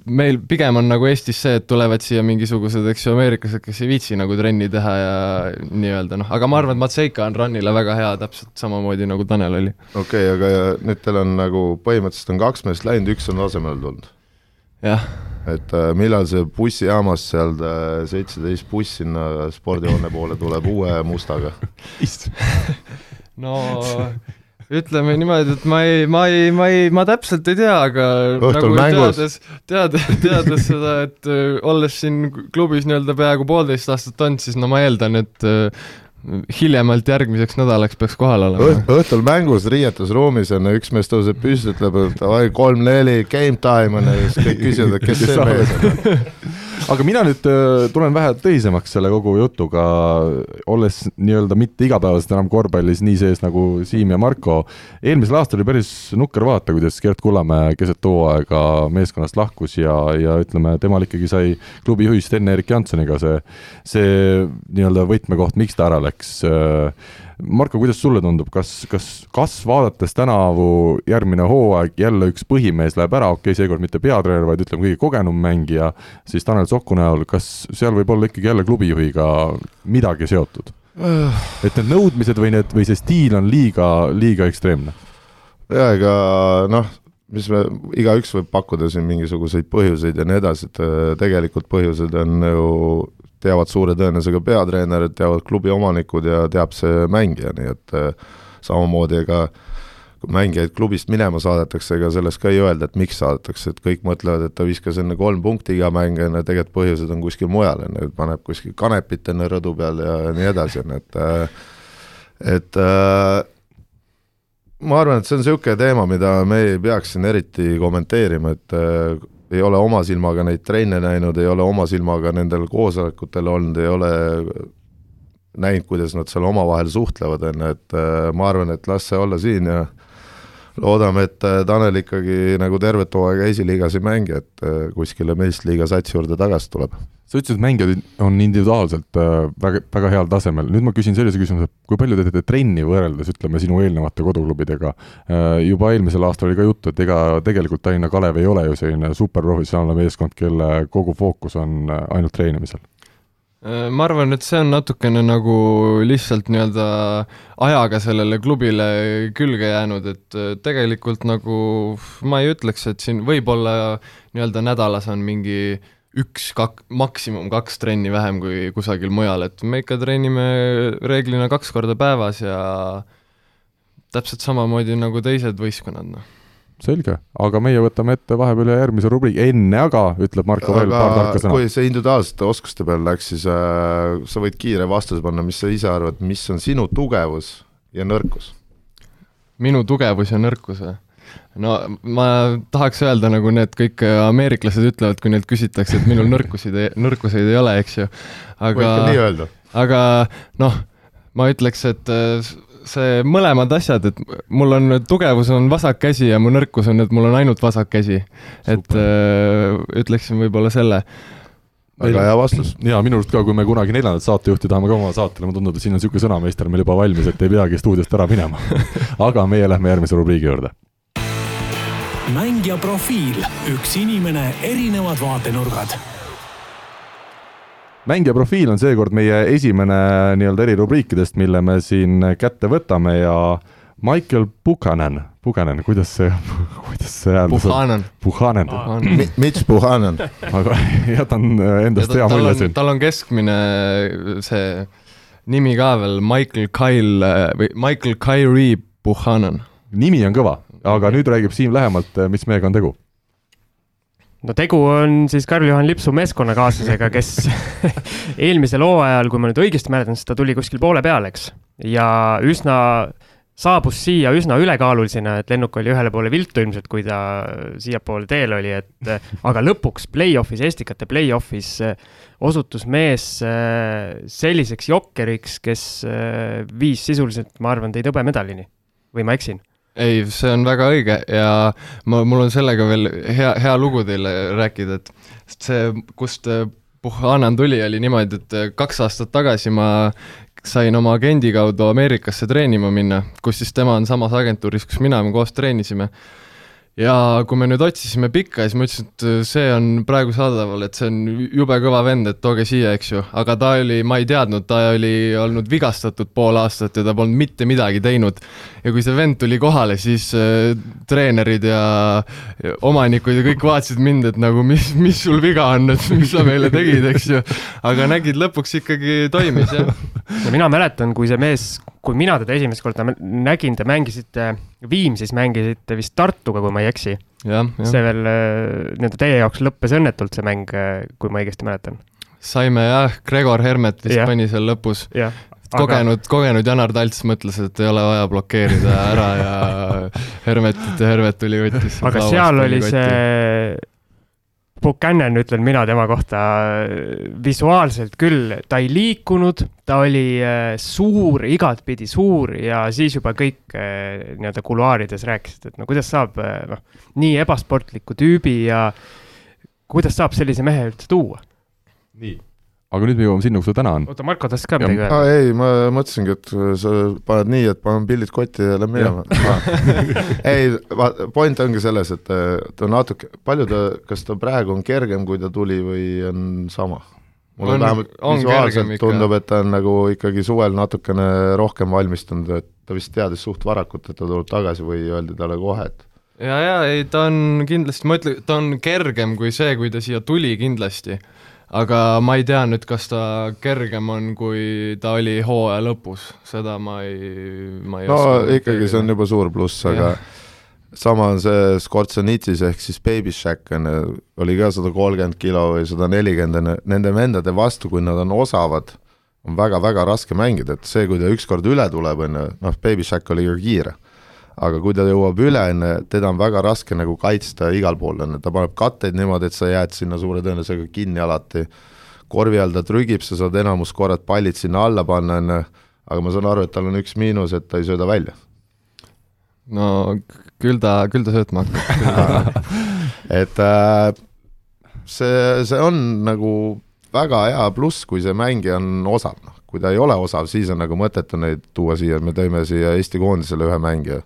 meil pigem on nagu Eestis see, et tulevad siia mingisugused, eks ju, ameeriklased, kes ei viitsi nagu trenni teha ja nii-öelda noh, aga ma arvan, et Matseika on Runile väga hea, täpselt samamoodi nagu Tanel oli. okei okay,, aga nüüd teil on nagu põhimõtteliselt on kaks meest läinud, üks on asemele tulnud. jah. et äh, millal see bussijaamas seal seitseteist buss sinna spordihoone poole tuleb uue mustaga no ütleme niimoodi, et ma ei, ma ei, ma ei, ma täpselt ei tea, aga Õhtul nagu mängus. teades, teades, teades seda, et öö, olles siin klubis nii-öelda peaaegu poolteist aastat olnud, siis no ma eeldan, et öö, hiljemalt järgmiseks nädalaks peaks kohal olema Õht, õhtul mängus riietusruumis on üks mees tõuseb püsti, ütleb, et davai, kolm-neli, game time on ja siis kõik küsivad, et kes see mees on. aga mina nüüd äh, tulen vähe tõsisemaks selle kogu jutuga, olles nii-öelda mitte igapäevaselt enam korvpallis nii sees nagu Siim ja Marko. eelmisel aastal oli päris nukker vaadata, kuidas Gerd Kullamäe keset hooaega meeskonnast lahkus ja, ja ütleme, temal ikkagi sai klubi juhist enne Erik Jansoniga see, see nii-öelda võtmekoht, miks ta ära läks. Marko, kuidas sulle tundub, kas, kas, kas vaadates tänavu järgmine hooaeg jälle üks põhimees läheb ära, okei okay,, seekord mitte peatreener, vaid ütleme kõige kogenum mängija, siis Tanel Soku näol, kas seal võib olla ikkagi jälle klubijuhiga midagi seotud? et need nõudmised või need, või see stiil on liiga, liiga ekstreemne? ja ega noh, mis me, igaüks võib pakkuda siin mingisuguseid põhjuseid ja nii edasi, et äh, tegelikult põhjused on ju, teavad suure tõenäosusega peatreenerid, teavad klubi omanikud ja teab see mängija, nii et äh, samamoodi ega kui mängijaid klubist minema saadetakse, ega sellest ka ei öelda, et miks saadetakse, et kõik mõtlevad, et ta viskas enne kolm punkti iga mäng, on ju, tegelikult põhjused on kuskil mujal, on ju, paneb kuskil kanepit enne rõdu peal ja nii edasi, on ju, et äh, et äh, ma arvan, et see on niisugune teema, mida me ei peaks siin eriti kommenteerima, et ei ole oma silmaga neid trenne näinud, ei ole oma silmaga nendel koosolekutel olnud, ei ole näinud, kuidas nad seal omavahel suhtlevad, on ju, et äh, ma arvan, et las see olla siin ja loodame, et äh, Tanel ikkagi nagu tervet hooaega esiliigas ei mängi, et äh, kuskile meistriliiga satsi juurde tagasi tuleb. sa ütlesid, et mängijad on individuaalselt äh, väga, väga heal tasemel, nüüd ma küsin sellise küsimuse, kui palju te teete trenni võrreldes, ütleme, sinu eelnevate koduklubidega? Juba eelmisel aastal oli ka juttu, et ega tegelikult Tallinna Kalev ei ole ju selline superprofessionaalne meeskond, kelle kogu fookus on ainult treenimisel ma arvan, et see on natukene nagu lihtsalt nii-öelda ajaga sellele klubile külge jäänud, et äh, tegelikult nagu ma ei ütleks, et siin võib-olla nii-öelda nädalas on mingi üks, kak-, maksimum kaks trenni vähem kui kusagil mujal, et me ikka treenime reeglina kaks korda päevas ja täpselt samamoodi nagu teised võistkonnad, noh selge, aga meie võtame ette vahepeal ühe järgmise rubriigi, enne aga ütleb Marko veel paar tarka sõna. kui see individuaalsete oskuste peale läks, siis äh, sa võid kiire vastuse panna, mis sa ise arvad, mis on sinu tugevus ja nõrkus? minu tugevus ja nõrkus või? no ma tahaks öelda, nagu need kõik ameeriklased ütlevad, kui neilt küsitakse, et minul nõrkusid, nõrkuseid ei ole, eks ju. aga, aga noh, ma ütleks, et see mõlemad asjad, et mul on tugevus on vasak käsi ja mu nõrkus on, et mul on ainult vasak käsi. et öö, ütleksin võib-olla selle väga hea vastus. ja minu arust ka, kui me kunagi neljandat saatejuhti tahame ka oma saatele, mulle tundub, et siin on niisugune sõnameister meil juba valmis, et ei peagi stuudiost ära minema aga meie lähme järgmise rubriigi juurde. mängija profiil, üks inimene, erinevad vaatenurgad mängija profiil on seekord meie esimene nii-öelda erirubriikidest, mille me siin kätte võtame ja Michael Buchanan, Buchanan, kuidas see, kuidas see hääldus on? Buchanan. Buchanan. Mitch Buchanan. aga jätan endast hea mulje siin. tal on keskmine see nimi ka veel, Michael Kyle või Michael Kyrie Buchanan. nimi on kõva, aga nüüd räägib Siim lähemalt, mis mehega on tegu no tegu on siis Karl-Juhan Lipsu meeskonnakaaslasega, kes eelmisel hooajal, kui ma nüüd õigesti mäletan, siis ta tuli kuskil poole peale, eks. ja üsna, saabus siia üsna ülekaalulisena, et lennuk oli ühele poole viltu ilmselt, kui ta siiapoole teel oli, et aga lõpuks play-off'is, Estikate play-off'is osutus mees selliseks jokkeriks, kes viis sisuliselt, ma arvan, teid hõbemedalini. või ma eksin? Ei, see on väga õige ja ma, mul on sellega veel hea, hea lugu teile rääkida, et see, kust Puhanan tuli, oli niimoodi, et kaks aastat tagasi ma sain oma agendi kaudu Ameerikasse treenima minna, kus siis tema on samas agentuuris, kus mina, me koos treenisime ja kui me nüüd otsisime pikka, siis ma ütlesin, et äh, see on praegu saadaval, et see on jube kõva vend, et tooge siia, eks ju, aga ta oli, ma ei teadnud, ta oli olnud vigastatud pool aastat ja ta polnud mitte midagi teinud. ja kui see vend tuli kohale, siis äh, treenerid ja, ja omanikud ja kõik vaatasid mind, et nagu mis, mis sul viga on, et mis sa meile tegid, eks ju. aga nägid, lõpuks ikkagi toimis, jah. no mina mäletan, kui see mees kui mina teda esimest korda nägin, te mängisite Viimsis, mängisite vist Tartuga, kui ma ei eksi. see veel äh, nii-öelda teie jaoks lõppes õnnetult, see mäng, äh, kui ma õigesti mäletan. saime jah, Gregor Hermet vist ja. pani seal lõpus. kogenud aga..., kogenud Janar Talts mõtles, et ei ole vaja blokeerida ära ja Hermetit ja Hermet tuli, võttis. aga seal oli kotti. see Buchanan, ütlen mina tema kohta visuaalselt küll, ta ei liikunud, ta oli äh, suur, igatpidi suur ja siis juba kõik äh, nii-öelda kuluaarides rääkisid, et no kuidas saab äh, noh, nii ebasportliku tüübi ja kuidas saab sellise mehe üldse tuua? nii aga nüüd me jõuame sinna, kus ta täna on. oota, Marko tahtis ka midagi öelda? ei, ma mõtlesingi, et sa paned nii, et panen pillid kotti ja lähme minema. ei, point ongi selles, et ta natuke, palju ta, kas ta praegu on kergem, kui ta tuli või on sama? mulle vähemalt visuaalselt tundub, et ta on nagu ikkagi suvel natukene rohkem valmistunud, et ta vist teadis suht varakult, et ta tuleb tagasi või öeldi talle kohe, et ja, ja ei, ta on kindlasti, ma ütlen, ta on kergem kui see, kui ta siia tuli kindlasti aga ma ei tea nüüd, kas ta kergem on, kui ta oli hooaja lõpus, seda ma ei, ma ei no ikkagi see on juba suur pluss, aga sama on see Skortsonitis ehk siis Baby Shack on, oli ka sada kolmkümmend kilo või sada nelikümmend, nende vendade vastu, kui nad on osavad, on väga-väga raske mängida, et see, kui ta ükskord üle tuleb, on ju, noh, Baby Shack oli ka kiire aga kui ta jõuab üle, on ju, teda on väga raske nagu kaitsta igal pool, on ju, ta paneb katteid niimoodi, et sa jääd sinna suure tõenäosusega kinni alati, korvi all ta trügib, sa saad enamus korrad pallid sinna alla panna, on ju, aga ma saan aru, et tal on üks miinus, et ta ei sööda välja. no küll ta, küll ta söötma hakkab. Et äh, see, see on nagu väga hea pluss, kui see mängija on osav, noh, kui ta ei ole osav, siis on nagu mõttetu neid tuua siia, me tõime siia Eesti koondisele ühe mängija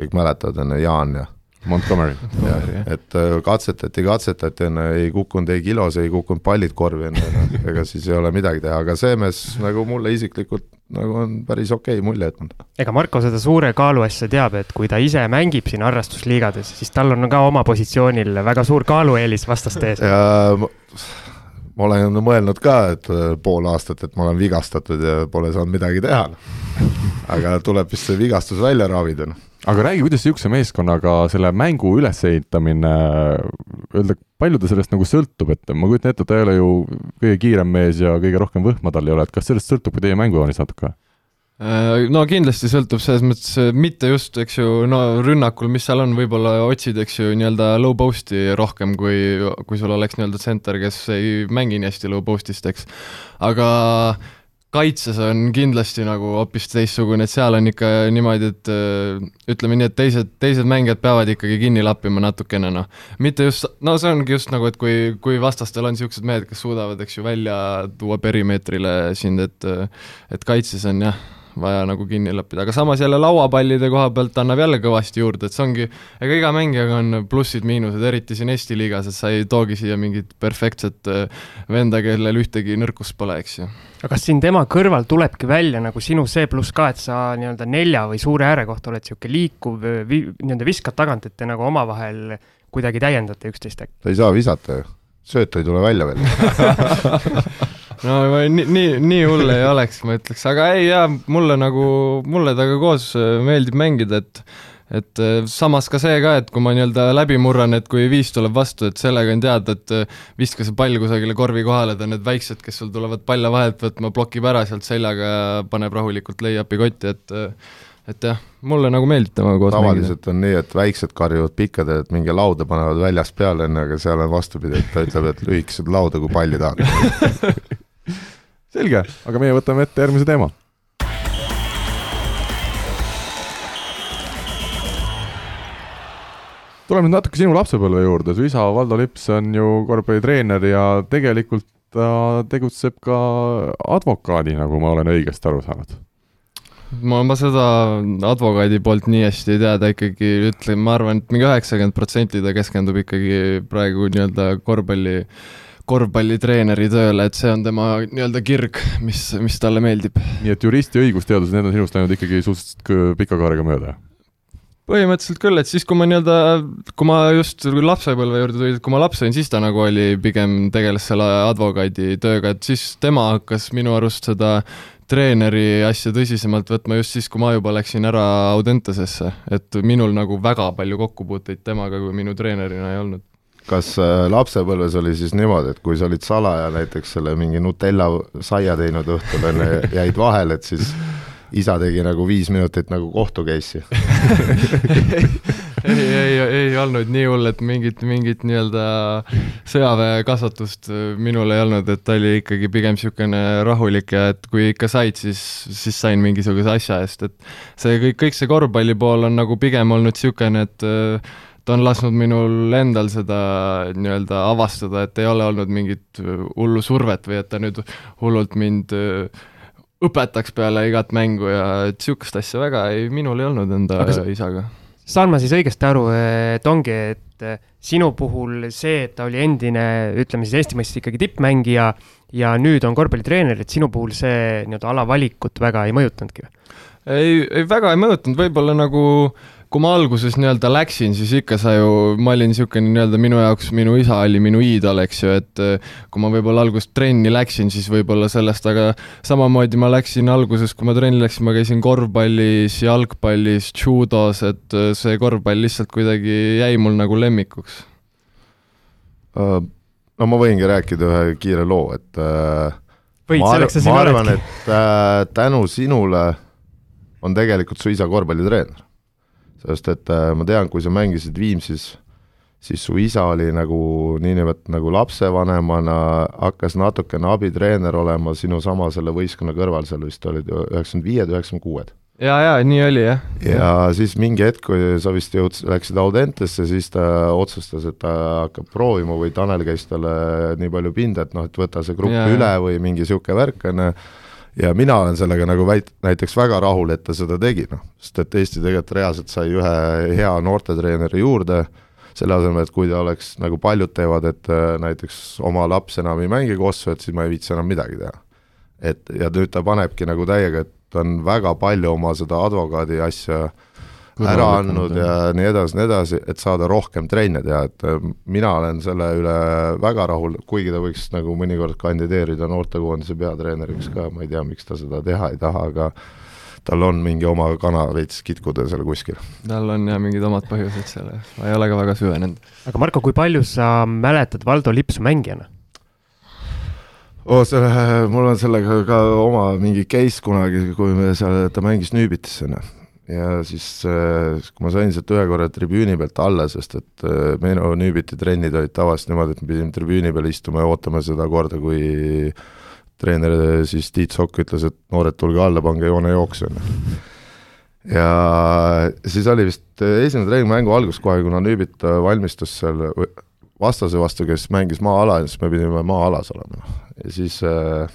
kõik mäletavad, on ju, Jaan ja Montgomery. et äh, katsetati, katsetati, on ju, ei kukkunud ei kilos, ei kukkunud pallid korvi, on ju, noh, ega siis ei ole midagi teha, aga see mees nagu mulle isiklikult nagu on päris okei okay mulje jätnud. ega Marko seda suure kaalu asja teab, et kui ta ise mängib siin harrastusliigades, siis tal on ka oma positsioonil väga suur kaalueelis vastaste ees. ja ma, ma olen mõelnud ka, et äh, pool aastat, et ma olen vigastatud ja pole saanud midagi teha. aga tuleb vist see vigastus välja ravida, noh aga räägi, kuidas niisuguse meeskonnaga selle mängu ülesehitamine, öelda, palju ta sellest nagu sõltub, et ma kujutan ette, et ta ei ole ju kõige kiirem mees ja kõige rohkem võhma tal ei ole, et kas sellest sõltub ka teie mängujoonis natuke? Äh, no kindlasti sõltub selles mõttes, mitte just, eks ju, no rünnakul, mis seal on, võib-olla otsid, eks ju, nii-öelda low post'i rohkem, kui, kui sul oleks nii-öelda center, kes ei mängi nii hästi low post'ist, eks. aga kaitses on kindlasti nagu hoopis teistsugune, et seal on ikka niimoodi, et ütleme nii, et teised, teised mängijad peavad ikkagi kinni lappima natukene, noh. mitte just, no see ongi just nagu, et kui, kui vastastel on niisugused mehed, kes suudavad, eks ju, välja tuua perimeetrile sind, et et kaitses on jah vaja nagu kinni lappida, aga samas jälle lauapallide koha pealt annab jälle kõvasti juurde, et see ongi, ega iga mängijaga on plussid-miinused, eriti siin Eesti liigas, et sa ei toogi siia mingit perfektset äh, venda, kellel ühtegi nõrkust pole, eks ju. aga kas siin tema kõrval tulebki välja nagu sinu see pluss ka, et sa nii-öelda nelja või suure ääre kohta oled niisugune liikuv, nii-öelda viskad tagant, et te nagu omavahel kuidagi täiendate üksteist äkki? ta ei saa visata ju, sööt ei tule välja veel no nii, nii, nii hull ei oleks, ma ütleks, aga ei jaa, mulle nagu, mulle temaga koos äh, meeldib mängida, et et äh, samas ka see ka, et kui ma nii-öelda läbi murran, et kui viis tuleb vastu, et sellega on teada, et äh, viska see pall kusagile korvi kohale, ta need väiksed, kes sul tulevad palle vahelt võtma, blokib ära sealt seljaga ja paneb rahulikult lay-up'i kotti, et et jah, mulle nagu meeldib temaga koos tavaliselt mängida. on nii, et väiksed karjuvad pikkadele, et minge lauda panevad väljast peale, onju, aga seal on vastupidi, et ta ütleb, et lühikesed lauda, kui palli tahad selge, aga meie võtame ette järgmise teema. tuleme nüüd natuke sinu lapsepõlve juurde, su isa Valdo Lips on ju korvpallitreener ja tegelikult ta tegutseb ka advokaadina, kui ma olen õigesti aru saanud. Ma, ma seda advokaadi poolt nii hästi ei tea, ta ikkagi ütleb, ma arvan, et mingi üheksakümmend protsenti ta keskendub ikkagi praegu nii-öelda korvpalli äh, korvpallitreeneri tööle, et see on tema nii-öelda kirg, mis, mis talle meeldib. nii et jurist ja õigusteadused, need on sinust läinud ikkagi suhteliselt pika kaarega mööda? põhimõtteliselt küll, et siis, kui ma nii-öelda, kui ma just lapsepõlve juurde tulin, kui ma laps olin, siis ta nagu oli pigem tegeles selle advokaadi tööga, et siis tema hakkas minu arust seda treeneri asja tõsisemalt võtma just siis, kui ma juba läksin ära Audentesesse, et minul nagu väga palju kokkupuuteid temaga kui minu treenerina ei olnud kas äh, lapsepõlves oli siis niimoodi, et kui sa olid salaja näiteks selle mingi Nutella saia teinud õhtul onju, jäid vahele, et siis isa tegi nagu viis minutit nagu kohtu case'i ei, ei, ei olnud nii hull, et mingit, mingit nii-öelda sõjaväekasvatust minul ei olnud, et ta oli ikkagi pigem niisugune rahulik ja et kui ikka said, siis, siis sain mingisuguse asja eest, et see kõik, kõik see korvpalli pool on nagu pigem olnud niisugune, et ta on lasknud minul endal seda nii-öelda avastada, et ei ole olnud mingit hullu survet või et ta nüüd hullult mind äh, õpetaks peale igat mängu ja et niisugust asja väga ei, minul ei olnud enda Aga isaga. saan ma siis õigesti aru, et ongi, et äh, sinu puhul see, et ta oli endine, ütleme siis Eesti mõistes ikkagi tippmängija ja nüüd on korvpallitreener, et sinu puhul see nii-öelda ala valikut väga ei mõjutanudki? ei, ei väga ei mõjutanud, võib-olla nagu äh, kui ma alguses nii-öelda läksin, siis ikka sa ju, ma olin niisugune nii-öelda minu jaoks, minu isa oli minu iidol, eks ju, et eh, kui ma võib-olla alguses trenni läksin, siis võib-olla sellest, aga samamoodi ma läksin alguses, kui ma trenni läksin, ma käisin korvpallis, jalgpallis, judos, et eh, see korvpall lihtsalt kuidagi jäi mul nagu lemmikuks uh,. no ma võingi rääkida ühe kiire loo, et uh, Võid, ma, ar ma arvan, et uh, tänu sinule on tegelikult su isa korvpallitreener sest et äh, ma tean, kui sa mängisid Viimsis, siis su isa oli nagu niinimetatud nagu lapsevanemana, hakkas natukene abitreener olema sinu sama selle võistkonna kõrval, seal vist olid üheksakümmend viied, üheksakümmend kuued. ja, ja nii oli jah. ja siis mingi hetk, kui sa vist jõudsid, läksid Audentesse, siis ta otsustas, et ta hakkab proovima või Tanel käis talle nii palju pinda, et noh, et võta see grupp ja, üle või mingi niisugune värk, on ju ja mina olen sellega nagu väit-, näiteks väga rahul, et ta seda tegi, noh, sest et Eesti tegelikult reaalselt sai ühe hea noortetreeneri juurde, selle asemel, et kui ta oleks, nagu paljud teevad, et äh, näiteks oma laps enam ei mängi kossu, et siis ma ei viitsi enam midagi teha. et ja nüüd ta panebki nagu täiega, et ta on väga palju oma seda advokaadi asja äh, ära andnud ja nii edasi, nii edasi, et saada rohkem trenne teha, et äh, mina olen selle üle väga rahul, kuigi ta võiks nagu mõnikord kandideerida noortekoondise peatreeneriks ka, ma ei tea, miks ta seda teha ei taha, aga tal on mingi oma kana veits kitkuda seal kuskil. tal on jah mingid omad põhjused seal, ma ei ole ka väga süvenenud. aga Marko, kui palju sa mäletad Valdo Lipsu mängijana? oo, selle, mul on sellega ka oma mingi case kunagi, kui me seal, ta mängis Nüübitis onju. Ja siis, kui ma sain sealt ühe korra tribüüni pealt alla, sest et äh, minu Nüübiti trennid olid tavaliselt niimoodi, et me pidime tribüüni peal istuma ja ootama seda korda, kui treener äh, siis Tiit Sokk ütles, et noored, tulge alla, pange joonejooks onju. ja siis oli vist äh, esimene treeningmängu algus kohe, kuna Nüübit äh, valmistus seal vastase vastu, kes mängis maa-ala ja siis me pidime maa-alas olema. ja siis äh,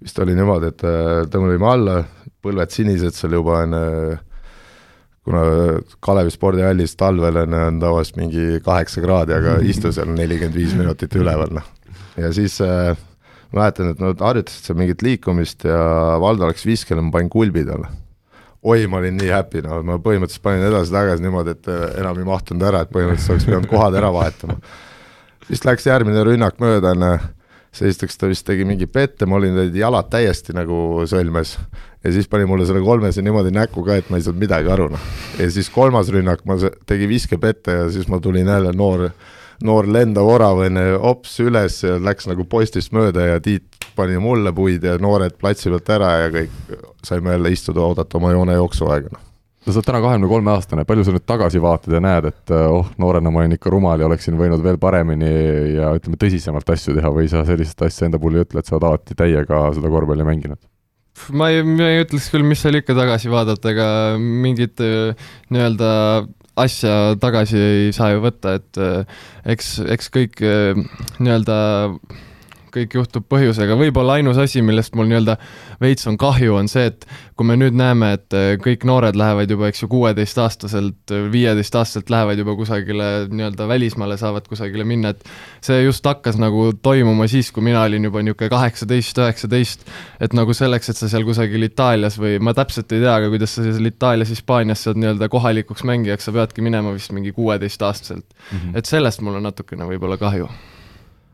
vist oli niimoodi, et äh, tõmbasime alla, põlved sinised seal juba enne, kuna Kalevi spordihallis talvel on, on tavaliselt mingi kaheksa kraadi, aga istu seal nelikümmend viis minutit üleval, noh. ja siis äh, mäletan, et nad harjutasid seal mingit liikumist ja Valdo läks viskele, ma panin kulbi talle oi, ma olin nii happy, no ma põhimõtteliselt panin edasi-tagasi niimoodi, et äh, enam ei mahtunud ära, et põhimõtteliselt oleks pidanud kohad ära vahetama. siis läks järgmine rünnak mööda, onju, siis esiteks ta vist tegi mingi pette, ma olin jalad täiesti nagu sõlmes ja siis pani mulle selle kolmese niimoodi näkku ka, et ma ei saanud midagi aru, noh. ja siis kolmas rünnak, ma se- tegi viskepette ja siis ma tulin jälle noor, noor lendav orav onju, hops üles ja läks nagu postist mööda ja Tiit pani mulle puid ja noored platsi pealt ära ja kõik saime jälle istuda, oodata oma joone jooksuaega, noh. no sa oled täna kahekümne kolme aastane, palju sa nüüd tagasi vaatad ja näed, et äh, oh, noorena ma olin ikka rumal ja oleksin võinud veel paremini ja ütleme, tõsisemalt asju teha või sa sellist asja enda puhul ei ütle, et sa oled alati täiega seda korvpalli mänginud? Ma ei, ma ei ütleks küll, mis seal ikka tagasi vaadata, ega mingit äh, nii-öelda asja tagasi ei saa ju võtta, et äh, eks, eks kõik äh, nii-öelda kõik juhtub põhjusega, võib-olla ainus asi, millest mul nii-öelda veits on kahju, on see, et kui me nüüd näeme, et äh, kõik noored lähevad juba, eks ju, kuueteistaastaselt, viieteistaastaselt lähevad juba kusagile nii-öelda välismaale, saavad kusagile minna, et see just hakkas nagu toimuma siis, kui mina olin juba niisugune kaheksateist, üheksateist, et nagu selleks, et sa seal kusagil Itaalias või ma täpselt ei tea ka, kuidas sa seal Itaalias, Hispaanias saad nii-öelda kohalikuks mängijaks, sa peadki minema vist mingi kuueteistaastaselt mm. -hmm. et sellest mul on natukene võib-olla kahju.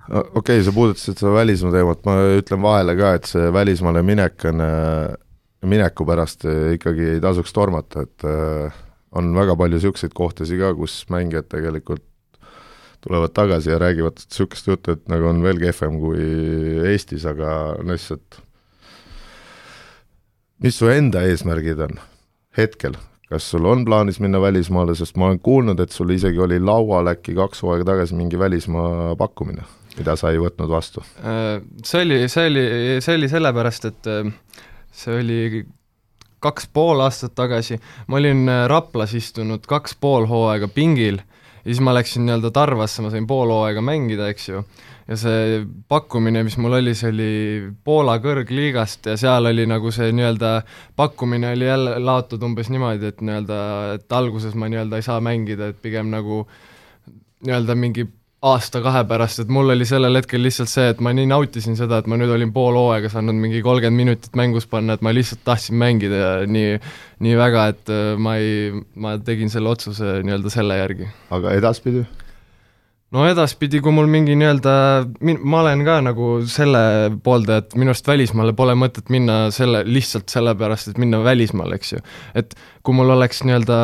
Okei okay,, sa puudutasid seda välismaa teemat, ma ütlen vahele ka, et see välismaale minek on, mineku pärast äh, ikkagi ei tasuks tormata, et äh, on väga palju niisuguseid kohtasid ka, kus mängijad tegelikult tulevad tagasi ja räägivad niisugust juttu, et nagu on veel kehvem kui Eestis, aga lihtsalt mis su enda eesmärgid on hetkel, kas sul on plaanis minna välismaale, sest ma olen kuulnud, et sul isegi oli laual äkki kaks hooaega tagasi mingi välismaa pakkumine, mida sa ei võtnud vastu. Äh, see oli, see oli, see oli sellepärast, et äh, see oli kaks pool aastat tagasi, ma olin äh, Raplas istunud kaks pool hooaega pingil. Ja siis ma läksin nii-öelda Tarvasse, ma sain pool hooaega mängida, eks ju, ja see pakkumine, mis mul oli, see oli Poola kõrgliigast ja seal oli nagu see nii-öelda pakkumine oli jälle laotud umbes niimoodi, et nii-öelda, et alguses ma nii-öelda ei saa mängida, et pigem nagu nii-öelda mingi aasta-kahe pärast, et mul oli sellel hetkel lihtsalt see, et ma nii nautisin seda, et ma nüüd olin pool hooaega saanud mingi kolmkümmend minutit mängus panna, et ma lihtsalt tahtsin mängida ja nii, nii väga, et äh, ma ei, ma tegin selle otsuse nii-öelda selle järgi aga edaspidi? no edaspidi, kui mul mingi nii-öelda, ma olen ka nagu selle pooldaja, et minu arust välismaale pole mõtet minna selle, lihtsalt sellepärast, et minna välismaale, eks ju. et kui mul oleks nii-öelda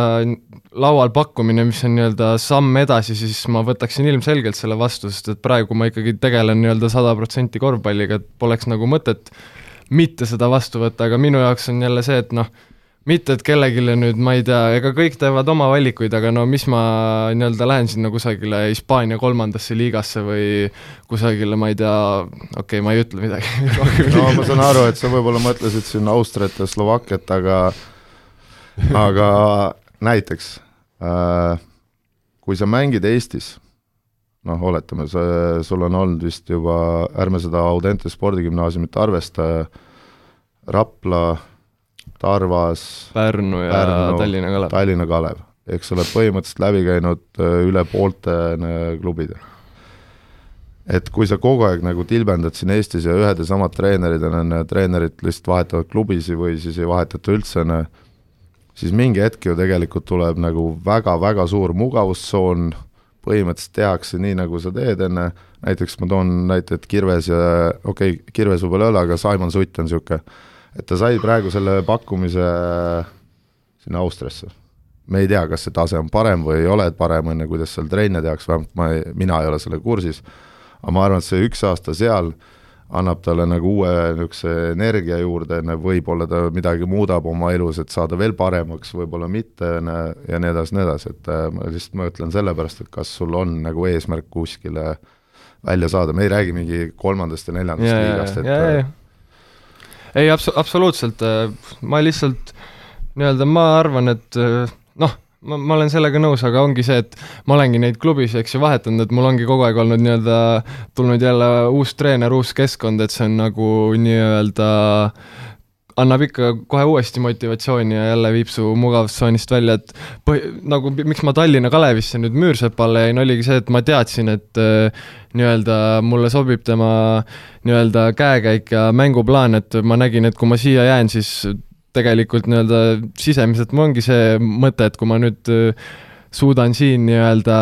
laual pakkumine, mis on nii-öelda samm edasi, siis ma võtaksin ilmselgelt selle vastu, sest et praegu ma ikkagi tegelen nii-öelda sada protsenti korvpalliga, et poleks nagu mõtet mitte seda vastu võtta, aga minu jaoks on jälle see, et noh, mitte et kellelegi nüüd, ma ei tea, ega kõik teevad oma valikuid, aga no mis ma nii-öelda lähen sinna kusagile Hispaania kolmandasse liigasse või kusagile, ma ei tea, okei okay,, ma ei ütle midagi no ma saan aru, et sa võib-olla mõtlesid siin Austriat ja Slovakkiat, aga aga näiteks äh, kui sa mängid Eestis, noh, oletame, sa, sul on olnud vist juba, ärme seda Audente spordigümnaasiumit arvesta, Rapla, Tarvas, Pärnu ja Pärnu, Tallinna Kalev. Tallinna Kalev, ehk sa oled põhimõtteliselt läbi käinud äh, üle poolte klubide. et kui sa kogu aeg nagu tilbendad siin Eestis ja ühed ja samad treenerid on, on treenerid lihtsalt vahetavad klubisid või siis ei vahetata üldse, on ju, siis mingi hetk ju tegelikult tuleb nagu väga-väga suur mugavustsoon, põhimõtteliselt tehakse nii, nagu sa teed enne, näiteks ma toon näite, et Kirves ja okei okay,, Kirves võib-olla ei ole, aga Simon Sutt on niisugune, et ta sai praegu selle pakkumise sinna Austriasse. me ei tea, kas see tase on parem või ei ole parem, on ju, kuidas seal trenne tehakse, vähemalt ma ei, mina ei ole sellega kursis, aga ma arvan, et see üks aasta seal annab talle nagu uue niisuguse energia juurde, võib-olla ta midagi muudab oma elus, et saada veel paremaks, võib-olla mitte, ja nii edasi, nii edasi, et äh, ma lihtsalt mõtlen sellepärast, et kas sul on nagu eesmärk kuskile välja saada, me ei räägi mingi kolmandast ja neljandast ja, liigast, et ja, ja. ei, abs-, absoluutselt, ma lihtsalt nii-öelda, ma arvan, et noh, ma, ma olen sellega nõus, aga ongi see, et ma olengi neid klubis, eks ju, vahetanud, et mul ongi kogu aeg olnud nii-öelda, tulnud jälle uus treener, uus keskkond, et see on nagu nii-öelda annab ikka kohe uuesti motivatsiooni ja jälle viib su mugavustsoonist välja, et põhi-, nagu miks ma Tallinna Kalevisse nüüd Müürsepale jäin, oligi see, et ma teadsin, et äh, nii-öelda mulle sobib tema nii-öelda käekäik ja mänguplaan, et ma nägin, et kui ma siia jään, siis tegelikult nii-öelda sisemiselt mul ongi see mõte, et kui ma nüüd äh, suudan siin nii-öelda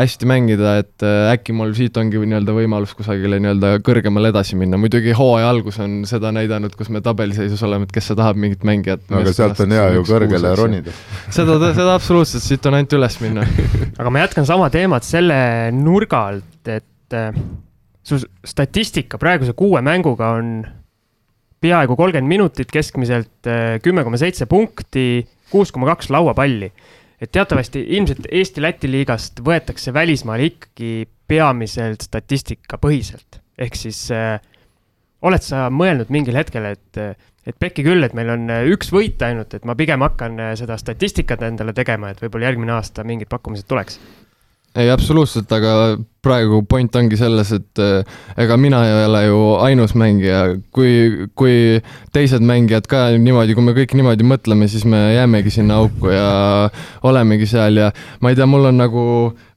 hästi mängida, et äh, äkki mul siit ongi nii-öelda võimalus kusagile nii-öelda kõrgemale edasi minna, muidugi hooaja algus on seda näidanud, kus me tabeliseisus oleme, et kes tahab mingit mängijat. No, aga sealt on hea ju kõrgele ronida. seda, seda absoluutselt, siit on ainult üles minna. Aga ma jätkan sama teemat selle nurga alt, et äh, su statistika praeguse kuue mänguga on peaaegu kolmkümmend minutit, keskmiselt äh, kümme koma seitse punkti, kuus koma kaks lauapalli. et teatavasti ilmselt Eesti-Läti liigast võetakse välismaale ikkagi peamiselt statistikapõhiselt, ehk siis äh, oled sa mõelnud mingil hetkel, et, et pekki küll, et meil on üks võit ainult, et ma pigem hakkan seda statistikat endale tegema, et võib-olla järgmine aasta mingid pakkumised tuleks ei, absoluutselt, aga praegu point ongi selles, et äh, ega mina ei ole ju ainus mängija, kui, kui teised mängijad ka niimoodi, kui me kõik niimoodi mõtleme, siis me jäämegi sinna auku ja olemegi seal ja ma ei tea, mul on nagu,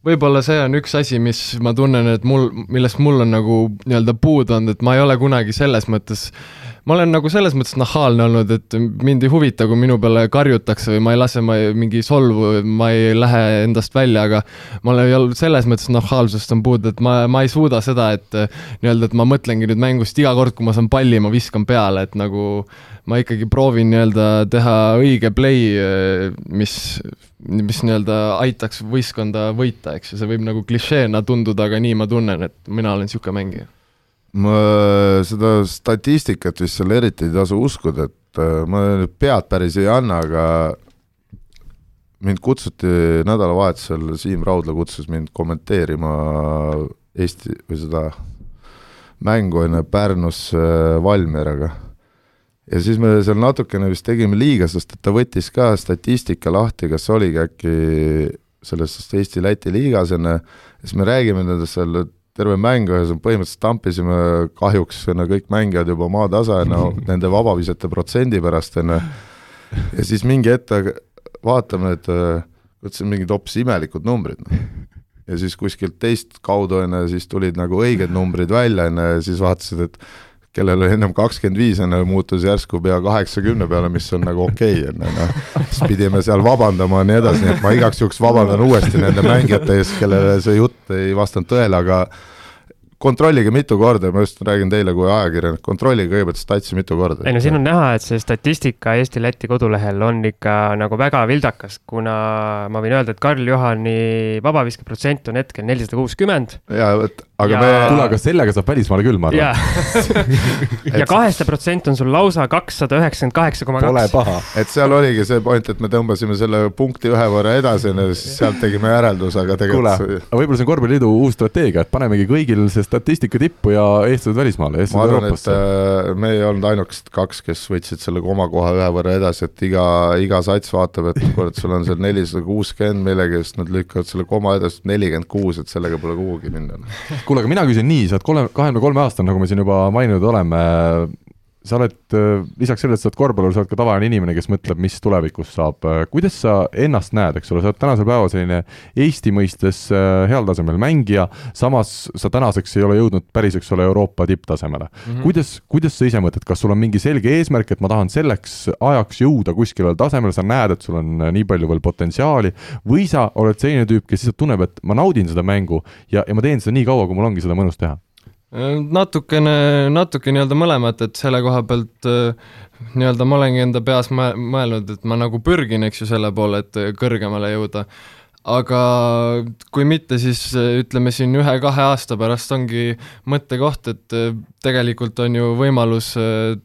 võib-olla see on üks asi, mis ma tunnen, et mul, millest mul on nagu nii-öelda puudu olnud, et ma ei ole kunagi selles mõttes äh, ma olen nagu selles mõttes nahaalne olnud, et mind ei huvita, kui minu peale karjutakse või ma ei lase, ma ei, mingi solvu, ma ei lähe endast välja, aga ma olen selles mõttes nahaalsusest on puudu, et ma, ma ei suuda seda, et nii-öelda, et ma mõtlengi nüüd mängust iga kord, kui ma saan palli, ma viskan peale, et nagu ma ikkagi proovin nii-öelda teha õige play, mis, mis nii-öelda aitaks võistkonda võita, eks ju, see võib nagu klišeena tunduda, aga nii ma tunnen, et mina olen niisugune mängija ma seda statistikat vist seal eriti ei tasu uskuda, et äh, ma pead päris ei anna, aga mind kutsuti nädalavahetusel, Siim Raudla kutsus mind kommenteerima Eesti või seda mängu enne Pärnus Valmieraga. ja siis me seal natukene vist tegime liiga, sest et ta võttis ka statistika lahti, kas oligi äkki selles Eesti-Läti liigas enne, siis me räägime nendest seal terve mäng, ühesõnaga põhimõtteliselt tampisime kahjuks no, kõik mängijad juba maatasa no, nende vabavisete protsendi pärast, on ju, ja siis mingi hetk vaatame, et võtsin mingid hoopis imelikud numbrid, noh. ja siis kuskilt teist kaudu, on ju, siis tulid nagu õiged numbrid välja, on ju, ja siis vaatasid, et kellel oli ennem kakskümmend viis, on ju, muutus järsku pea kaheksakümne peale, mis on nagu okei okay,, on ju, noh. siis pidime seal vabandama ja nii edasi, nii et ma igaks juhuks vabandan uuesti nende mängijate ees, kellele see jutt ei vastanud tõele, aga kontrollige mitu korda, ma just räägin teile kui ajakirjanik, kontrollige kõigepealt statsi mitu korda. ei no siin on näha, et see statistika Eesti-Läti kodulehel on ikka nagu väga vildakas, kuna ma võin öelda, et Karl-Johani vabaviskeprotsent on hetkel nelisada kuuskümmend. ja vot, aga ja... me. kuule, aga sellega saab välismaale küll, ma arvan. ja kaheste protsent on sul lausa kakssada üheksakümmend kaheksa koma kaks. Pole paha. et seal oligi see point, et me tõmbasime selle punkti ühe võrra edasi, siis sealt tegime järelduse, aga tegelikult. kuule, aga võib-olla see on korvpalliliidu uus strateegia, et panemegi kõigil see statistika tippu ja eestlased välismaale, eestlased et äh, me ei olnud ainukesed kaks, kes võtsid selle oma koha ühe võrra edasi, et iga, iga sats vaatab, et kurat, sul on seal nelisada kuuskümmend millegi eest, nad lükkavad selle koma edasi nelikümmend kuus, et sellega pole kuhugi minna. kuule, aga mina küsin nii, sa oled kolme, kahekümne kolme aastane, nagu me siin juba maininud oleme, sa oled äh, lisaks sellele, et sa oled korvpallur, sa oled ka tavaline inimene, kes mõtleb, mis tulevikus saab. Äh, kuidas sa ennast näed, eks ole, sa oled tänasel päeval selline Eesti mõistes äh, heal tasemel mängija, samas sa tänaseks ei ole jõudnud päris, eks ole, Euroopa tipptasemele mm. -hmm. kuidas, kuidas sa ise mõtled, kas sul on mingi selge eesmärk, et ma tahan selleks ajaks jõuda kuskile tasemele, sa näed, et sul on nii palju veel potentsiaali, või sa oled selline tüüp, kes lihtsalt tunneb, et ma naudin seda mängu ja, ja ma teen seda nii kaua, kui mul ongi seda mõnus teha? Natukene, natuke nii-öelda mõlemat, et selle koha pealt äh, nii-öelda ma olengi enda peas mõelnud, et ma nagu pürgin, eks ju, selle poole, et kõrgemale jõuda. aga kui mitte, siis äh, ütleme siin ühe-kahe aasta pärast ongi mõttekoht, et äh, tegelikult on ju võimalus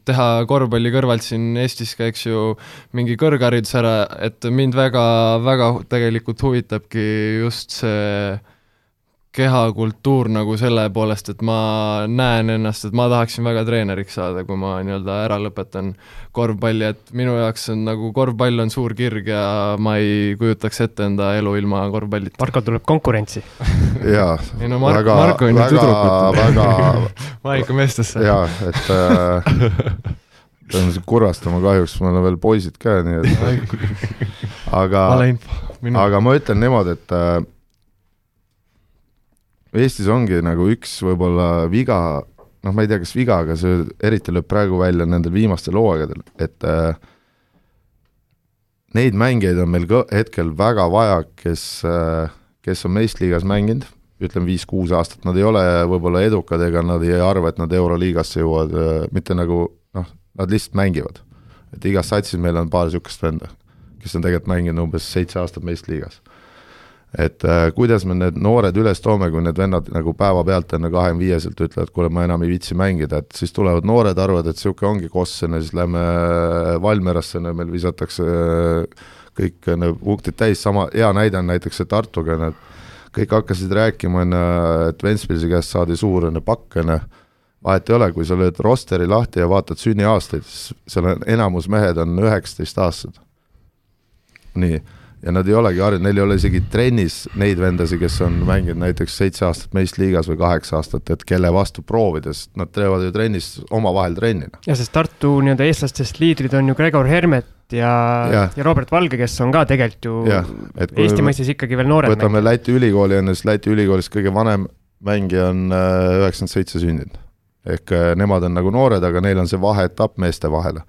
teha korvpalli kõrvalt siin Eestis ka, eks ju, mingi kõrgharidus ära, et mind väga, väga tegelikult huvitabki just see kehakultuur nagu selle poolest, et ma näen ennast, et ma tahaksin väga treeneriks saada, kui ma nii-öelda ära lõpetan korvpalli, et minu jaoks on nagu korvpall on suur kirg ja ma ei kujutaks ette enda elu ilma korvpallita. Marko tuleb konkurentsi jaa, ei no Mark, väga, Marko on ju väga, tüdrukut väga ma ikka meestesse. jaa, et äh, pean sind kurvastama, kahjuks mul on veel poisid ka, nii et aga, aga ma ütlen niimoodi, et äh, Eestis ongi nagu üks võib-olla viga, noh, ma ei tea, kas viga, aga see eriti lööb praegu välja nendel viimastel hooaegadel, et äh, neid mängijaid on meil kõ- hetkel väga vaja, kes äh,, kes on meistriliigas mänginud, ütleme viis-kuus aastat, nad ei ole võib-olla edukad ega nad ei arva, et nad Euroliigasse jõuavad äh,, mitte nagu noh, nad lihtsalt mängivad. et igas satsis meil on paar niisugust venda, kes on tegelikult mänginud umbes seitse aastat meistriliigas et äh, kuidas me need noored üles toome, kui need vennad nagu päevapealt enne kahekümne viieselt ütlevad, kuule, ma enam ei viitsi mängida, et siis tulevad noored, arvavad, et niisugune ongi Kossene, siis lähme Valmierasse, meil visatakse äh, kõik äh, need punktid täis, sama hea näide on näiteks see Tartuga, need kõik hakkasid rääkima, on ju, et Ventspilsi käest saadi suur, on ju, pakk, on ju, vahet ei ole, kui sa lööd rosteri lahti ja vaatad sünniaastaid, siis seal on enamus mehed on üheksateistaastased. nii ja nad ei olegi harjunud, neil ei ole isegi trennis neid vendasid, kes on mänginud näiteks seitse aastat meistriliigas või kaheksa aastat, et kelle vastu proovides, nad teevad ju trennis omavahel trenni. noh. ja sest Tartu nii-öelda eestlastest liidrid on ju Gregor Hermet ja, ja., ja Robert Valge, kes on ka tegelikult ju kui Eesti mõistes ikkagi veel noored võtame mängijad. Läti ülikooli ju, siis Läti ülikoolis kõige vanem mängija on äh, üheksakümmend seitse sündinud. ehk äh, nemad on nagu noored, aga neil on see vaheetapp meeste vahele.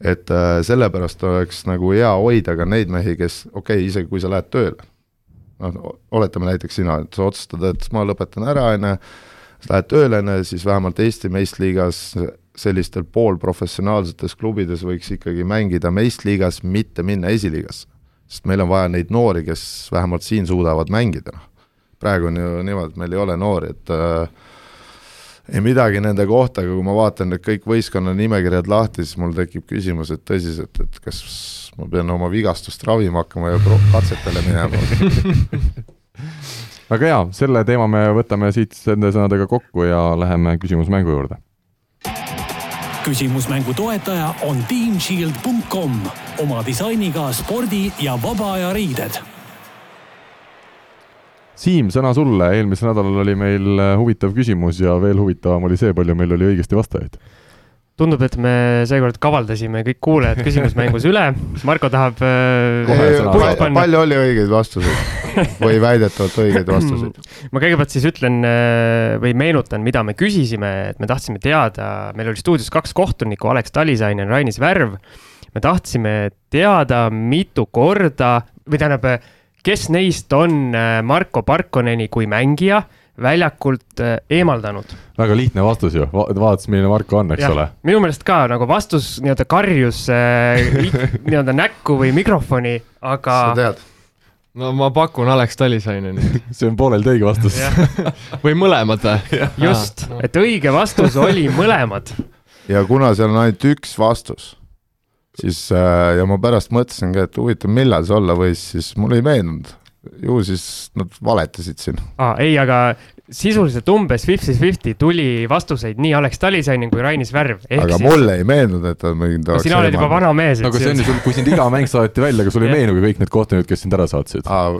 Et äh, sellepärast oleks nagu hea hoida ka neid mehi, kes, okei okay,, isegi kui sa lähed tööle, noh, oletame näiteks sina, et sa otsustad, et ma lõpetan ära, on ju, sa lähed tööle, on ju, siis vähemalt Eesti meistriliigas sellistel poolprofessionaalsetes klubides võiks ikkagi mängida meistriliigas, mitte minna esiliigasse. sest meil on vaja neid noori, kes vähemalt siin suudavad mängida, noh. praegu on ju niimoodi, et meil ei ole noori, et äh, ei midagi nende kohta, aga kui ma vaatan nüüd kõik võistkonna nimekirjad lahti, siis mul tekib küsimus, et tõsiselt, et kas ma pean oma vigastust ravima hakkama ja katsetele minema. väga hea, selle teema me võtame siit nende sõnadega kokku ja läheme küsimusmängu juurde. küsimusmängu toetaja on teamshield.com oma disainiga spordi ja vaba aja riided Siim, sõna sulle, eelmisel nädalal oli meil äh, huvitav küsimus ja veel huvitavam oli see, palju meil oli õigesti vastajaid. tundub, et me seekord kavaldasime kõik kuulajad küsimusmängus üle. Marko tahab äh, Kohe panna. palju oli õigeid vastuseid või väidetavalt õigeid vastuseid? ma kõigepealt siis ütlen äh, või meenutan, mida me küsisime, et me tahtsime teada, meil oli stuudios kaks kohtunikku, Alex Talisainen, Rainis Värv. me tahtsime teada, mitu korda või tähendab, kes neist on äh, Marko Parkoneni kui mängija väljakult äh, eemaldanud. väga lihtne vastus ju Va, vaatasin, milline Marko on, eks Jah, ole. minu meelest ka nagu vastus nii-öelda karjus äh, nii-öelda näkku või mikrofoni, aga sa tead? no ma pakun Alex Talisaineni see on pooleldi õige vastus. või mõlemad või? just, et õige vastus oli mõlemad. ja kuna seal on ainult üks vastus, siis äh, ja ma pärast mõtlesin ka, et huvitav, millal see olla võis, siis mulle ei meenunud. ju siis nad valetasid siin. ah, ei, aga sisuliselt umbes fifty-fifty tuli vastuseid nii Alex Talisainen kui Rainis Värv. aga mulle ei meenunud, et nad mind no, sina oled juba vana mees. no aga see on ju sul, kui sind iga mäng saadeti välja, kas sulle ei meenugi kõik need kohtunikud, kes sind ära saatsid? aa,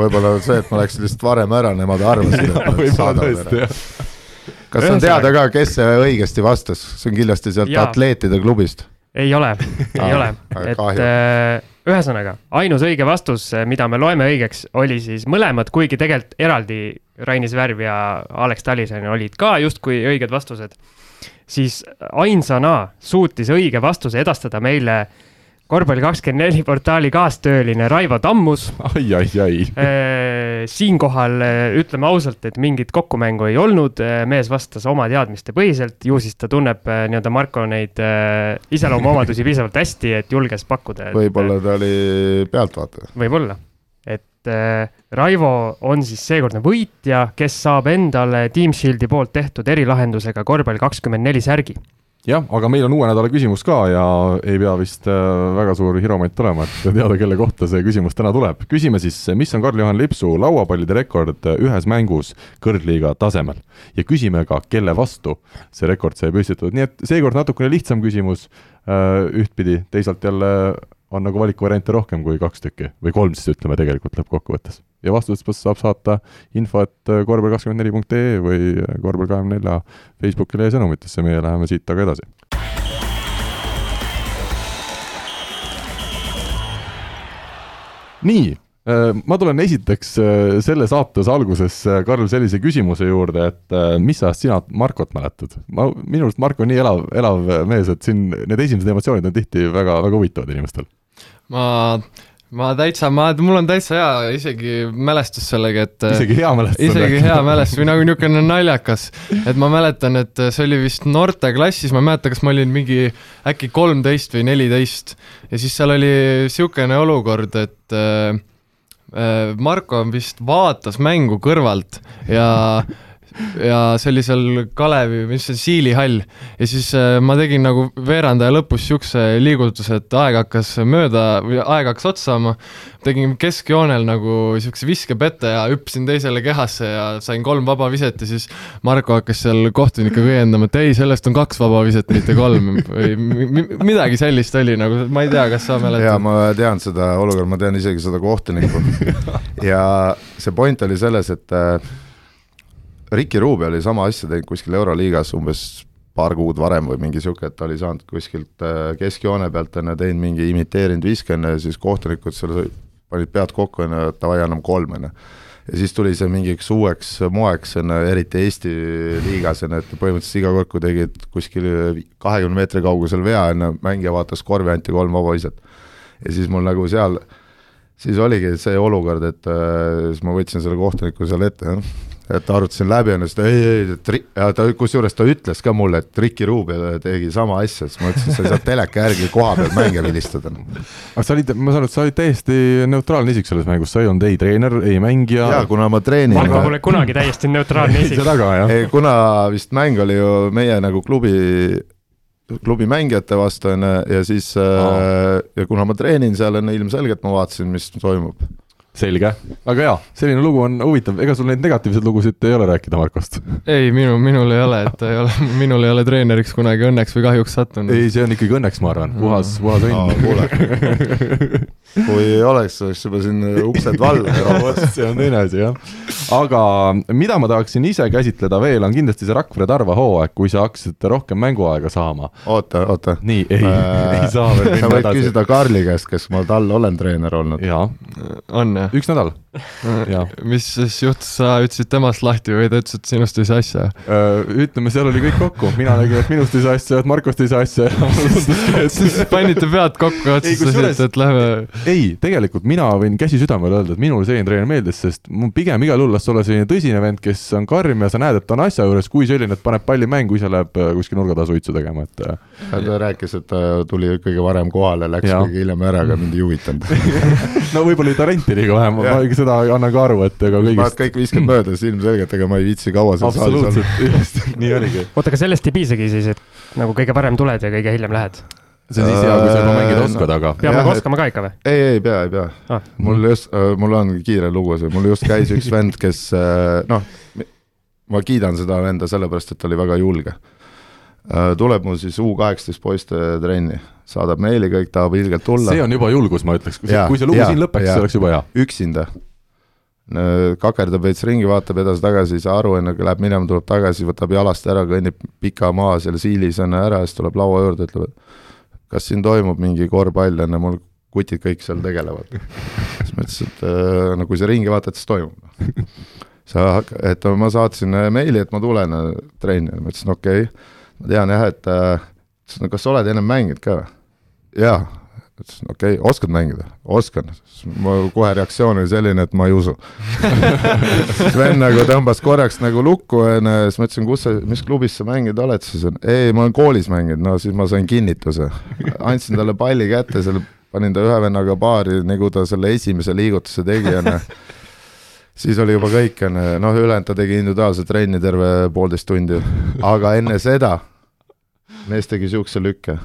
võib-olla see, et ma läksin lihtsalt varem ära, nemad arvasid, et nad saadavad ära. kas on teada ka, kes see õigesti vastas? see on kindlasti sealt atleetide klubist ei ole. Ei ole, et äh, ühesõnaga ainus õige vastus, äh, mida me loeme õigeks, oli siis mõlemad, kuigi tegelikult eraldi Rainis Värv ja Alex Tallisen olid ka justkui õiged vastused. siis ainsana suutis õige vastuse edastada meile äh, korvpalli24 portaali kaastööline Raivo Tammus. ai, ai, ai. Äh, siinkohal äh, ütleme ausalt, et mingit kokkumängu ei olnud, äh, mees vastas oma teadmiste põhiselt, ju siis ta tunneb nii-öelda Marko neid iseloomuomadusi piisavalt hästi, et julges pakkuda et.... võib-olla ta oli pealtvaataja. võib-olla, et Raivo on siis seekordne võitja, kes saab endale Team Shieldi poolt tehtud erilahendusega korvpalli24 särgi jah, aga meil on uue nädala küsimus ka ja ei pea vist äh, väga suur hiromant olema, et teada, kelle kohta see küsimus täna tuleb. küsime siis, mis on Karl-Juhan Lipsu lauapallide rekord ühes mängus kõrgliiga tasemel ja küsime ka, kelle vastu see rekord sai püstitatud, nii et seekord natukene lihtsam küsimus äh, ühtpidi, teisalt jälle on nagu valikuvariante rohkem kui kaks tükki või kolm siis ütleme tegelikult lõppkokkuvõttes. ja vastustest saab saata info, et korvpall kakskümmend neli punkt ee või korvpall kahekümne nelja Facebookile ja sõnumitesse, meie läheme siit aga edasi. nii, ma tulen esiteks selle saatuse alguses, Karl, sellise küsimuse juurde, et mis ajast sina Markot mäletad? ma, minu arust Marko on nii elav, elav mees, et siin need esimesed emotsioonid on tihti väga, väga huvitavad inimestel ma, ma täitsa, ma, mul on täitsa hea isegi mälestus sellega, et isegi hea mälestus? isegi hea mälestus või nagu niisugune naljakas, et ma mäletan, et see oli vist noorteklassis, ma ei mäleta, kas ma olin mingi äkki kolmteist või neliteist ja siis seal oli niisugune olukord, et äh, Marko vist vaatas mängu kõrvalt ja ja see oli seal Kalevi, mis see, Siili hall. ja siis äh, ma tegin nagu veerandaja lõpus niisuguse liigutuse, et aeg hakkas mööda või aeg hakkas otsa saama. tegin keskjoonel nagu niisuguse viskepette ja hüppasin teisele kehasse ja sain kolm vaba viset ja siis Marko hakkas seal kohtunikku õiendama, et ei, sellest on kaks vaba viset, mitte kolm või midagi sellist oli nagu, ma ei tea, kas sa mäletad? jaa, ma tean seda olukorda, ma tean isegi seda kohtunikku ja see point oli selles, et äh, Ricky Rubio oli sama asja teinud kuskil Euroliigas umbes paar kuud varem või mingi sihuke, et ta oli saanud kuskilt äh, keskjoone pealt on ju teinud mingi imiteerinud viske on ju, siis kohtunikud seal panid pead kokku on ju, et davai, anname kolm on ju. ja siis tuli see mingiks uueks moeks on ju, eriti Eesti liigas on ju, et põhimõtteliselt iga kord, kui tegid kuskil kahekümne meetri kaugusel vea on ju, mängija vaatas korvi, anti kolm vaba viset. ja siis mul nagu seal siis oligi see olukord, et äh, siis ma võtsin selle kohtuniku seal ette, et arutasin läbi ennast, ei, ei, et ri-, ja ta, kusjuures ta ütles ka mulle, et Ricky Rubio tegi sama asja, siis ma ütlesin, sa ei saa teleka järgi koha peal mänge vilistada. aga sa olid, ma saan aru, et sa olid täiesti neutraalne isik selles mängus, sa ei olnud ei treener, ei mängija. jaa, kuna ma treenin. Marko pole kunagi täiesti neutraalne isik. seda ka, jah. ei, kuna vist mäng oli ju meie nagu klubi klubi mängijate vastu on ju, ja siis äh, ja kuna ma treenin seal on ilmselgelt ma vaatasin, mis toimub selge, väga hea, selline lugu on huvitav, ega sul neid negatiivseid lugusid ei ole rääkida Markost? ei, minu, minul ei ole, et ei ole, minul ei ole treeneriks kunagi õnneks või kahjuks sattunud. ei, see on ikkagi õnneks, ma arvan, puhas, puhas õnn. kui ei oleks, oleks juba siin uksed valla see on teine asi, jah. aga mida ma tahaksin ise käsitleda veel, on kindlasti see Rakvere Tarva hooaeg, kui sa hakkasid rohkem mänguaega saama. oota, oota. nii, ei äh,, ei saa veel minna edasi. sa võid küsida Karli käest, kes ma tal olen treener olnud. jaa. on jah? Üks nädal mis siis juhtus, sa ütlesid temast lahti või ta ütles, et sinust ei saa asja? ütleme, seal oli kõik kokku, mina nägin, et minust ei saa asja, et Markost ei saa asja siis panite pead kokku ja otsustasite, et lähme. ei, tegelikult mina võin käsi südamele öelda, et minule selline treener meeldis, sest mul pigem igal juhul las olla selline tõsine vend, kes on karm ja sa näed, et ta on asja juures, kui selline, et paneb palli mängu, ise läheb äh, kuskil nurga taha suitsu tegema, et. Äh. ta rääkis, et ta tuli kõige varem kohale, läks ja. kõige hiljem ära, aga mind ei huvitanud no võib-olla oli talenti liiga vähe, ma ikka seda annan ka aru, et ega kõigist. kõik viskavad mööda, siis ilmselgelt, ega ma ei viitsi kaua seal saalis olla. nii oligi. oota, aga sellest ei piisagi siis, et nagu kõige varem tuled ja kõige hiljem lähed? see on siis hea, kui sa juba mängida oskad, aga. peab nagu oskama ka ikka või? ei, ei pea, ei pea ah.. mul just, äh, mul on kiire lugu see, mul just käis üks vend, kes äh, noh, ma kiidan seda venda sellepärast, et ta oli väga julge. Äh, tuleb mul siis U kaheksateist poiste trenni, saadab meili, kõik tahab ilgelt tulla. see on juba julgus, ma ütleks, kui see, kui see lugu ja, siin lõpeks, see oleks juba hea. üksinda kakerdab veits ringi, vaatab edasi-tagasi, ei saa aru, enne kui läheb minema, tuleb tagasi, võtab jalast ära, kõnnib pika maa seal siilis enne ära, siis tuleb laua juurde, ütleb, et kas siin toimub mingi korvpall, ju, mul kutid kõik seal tegelevad. siis ma ütlesin, et äh, no kui sa ringi vaatad, siis toimub. sa, et ma saatsin äh, meili, et ma tulen äh, trenni, ma ütlesin okei okay., ma tean jah, et ütlesin, no kas sa oled ennem mänginud ka jaa ütlesin, okei okay,, oskad mängida? oskan. mu kohe reaktsioon oli selline, et ma ei usu siis vend nagu tõmbas korraks nagu lukku, onju, siis ma ütlesin, kus sa, mis klubis sa mänginud oled siis? ei, ma olen koolis mänginud, no siis ma sain kinnituse. andsin talle palli kätte, selle panin ta ühe vennaga paari, nagu ta selle esimese liigutuse tegi, onju siis oli juba kõik, onju, noh, ülejäänud ta tegi individuaalset trenni terve poolteist tundi, aga enne seda mees tegi siukse lükke,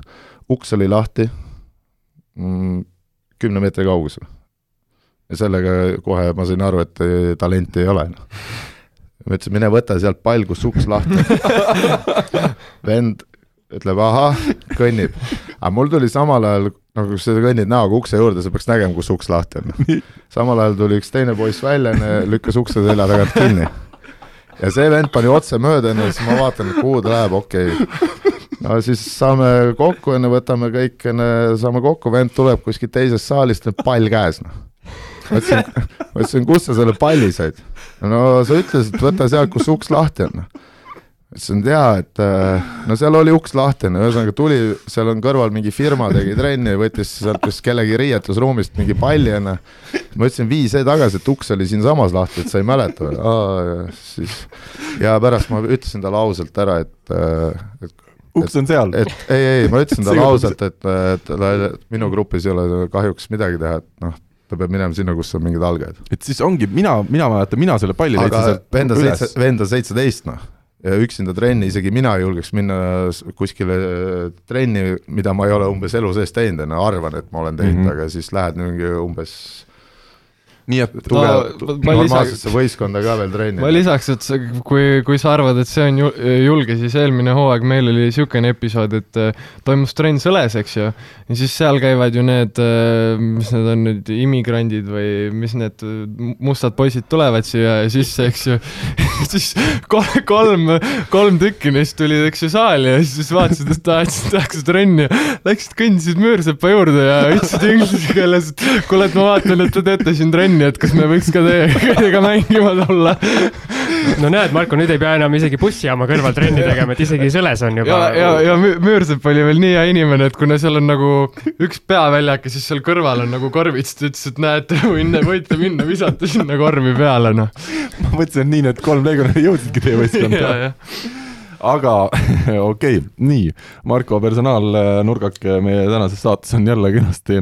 uks oli lahti kümne meetri kaugusel. ja sellega kohe ma sain aru, et talenti ei ole, noh. ma ütlesin, mine võta sealt pall, kus uks lahti vend ütleb ahah, kõnnib. aga mul tuli samal ajal, nagu kui sa kõnnid näoga ukse juurde, sa peaks nägema, kus uks lahti on. samal ajal tuli üks teine poiss välja, lükkas ukse selja tagant kinni. ja see vend pani otse mööda, onju, siis ma vaatan, kuhu ta läheb, okei okay. No siis saame kokku, onju, võtame kõik, saame kokku, vend tuleb kuskilt teisest saalist, pall käes, noh ma ütlesin, ma ütlesin, kust sa selle palli said? no sa ütlesid, võta sealt, kus uks lahti on ütlesin, et jaa, et äh, no seal oli uks lahtine, ühesõnaga tuli, seal on kõrval mingi firma tegi trenni, võttis sealt vist kellegi riietusruumist mingi palli onju. ma ütlesin, vii see tagasi, et uks oli siinsamas lahti, et sa ei mäleta või? siis ja pärast ma ütlesin talle ausalt ära, et, äh, et uks on seal. et ei, ei, ma ütlesin talle ausalt, et, et, et minu grupis ei ole kahjuks midagi teha, et noh ta peab minema sinna, kus on mingid algajad. et siis ongi, mina, mina mäletan, mina selle palli aga vend on seitse, vend on seitseteist noh ja üksinda trenni, isegi mina ei julgeks minna kuskile äh, trenni, mida ma ei ole umbes elu sees teinud, on ju, arvan, et ma olen teinud mm, -hmm. aga siis lähed mingi umbes nii et tugev, normaalsesse võistkonda ka veel treenida. ma lisaks, et kui, kui sa arvad, et see on julge, siis eelmine hooaeg meil oli niisugune episood, et äh, toimus trenn Sõles, eks ju, ja siis seal käivad ju need, äh, mis need on nüüd, immigrandid või mis need mustad poisid tulevad siia sisse, eks ju. Siis kolm, kolm tükki neist tulid, eks ju, saali ja siis vaatasid, et tahtsid, tahaks trenni läksid, kõndisid Müürsepa juurde ja ütlesid inglise keeles, et kuule, et ma vaatan, et te teete siin trenni trenni, et kas me võiks ka teiega, teiega mängima tulla. no näed, Marko, nüüd ei pea enam isegi bussijaama kõrval trenni tegema, et isegi Sõles on juba. ja, ja, ja Müürsepp oli veel nii hea inimene, et kuna seal on nagu üks peaväljak ja siis seal kõrval on nagu korvid, siis ta ütles, et näete, võin, võite minna visata sinna korvi peale, noh. ma mõtlesin, et nii need kolm legionäri jõudsidki teie võistkonda aga okei okay,, nii, Marko personaalnurgake meie tänases saates on jälle kenasti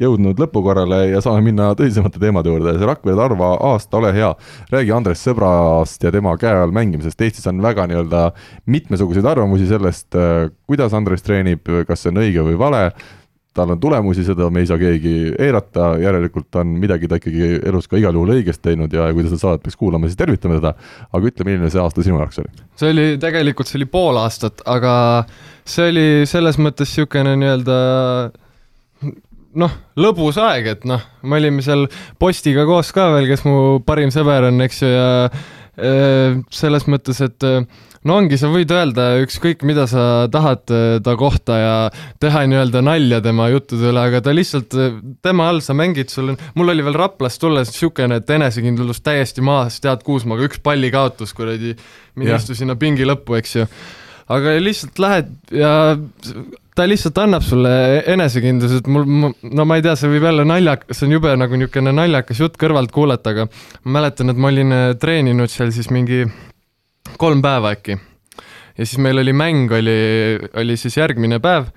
jõudnud lõpukorrale ja saame minna tõsisemate teemade juurde, see Rakvere Tarva aasta, ole hea, räägi Andres Sõbrast ja tema käe all mängimisest, Eestis on väga nii-öelda mitmesuguseid arvamusi sellest, kuidas Andres treenib, kas see on õige või vale tal on tulemusi, seda me ei saa keegi eirata, järelikult on midagi ta ikkagi elus ka igal juhul õigesti teinud ja kui ta seda saadet peaks kuulama, siis tervitame teda. aga ütle, milline see aasta sinu jaoks oli? see oli tegelikult, see oli pool aastat, aga see oli selles mõttes niisugune nii-öelda noh, lõbus aeg, et noh, me olime seal Postiga koos ka veel, kes mu parim sõber on, eks ju, ja selles mõttes, et no ongi, sa võid öelda ükskõik, mida sa tahad ta kohta ja teha nii-öelda nalja tema juttude üle, aga ta lihtsalt, tema all sa mängid, sul on, mul oli veel Raplast tulles niisugune, et enesekindlus täiesti maas, tead, Kuusmaaga üks palli kaotus, kuradi, mina istusin sinna pingi lõppu, eks ju. aga lihtsalt lähed ja ta lihtsalt annab sulle enesekindluse, et mul, no ma ei tea, see võib jälle naljakas, see on jube nagu niisugune naljakas jutt kõrvalt kuulata, aga ma mäletan, et ma olin äh, treeninud seal siis mingi kolm päeva äkki. ja siis meil oli mäng, oli, oli siis järgmine päev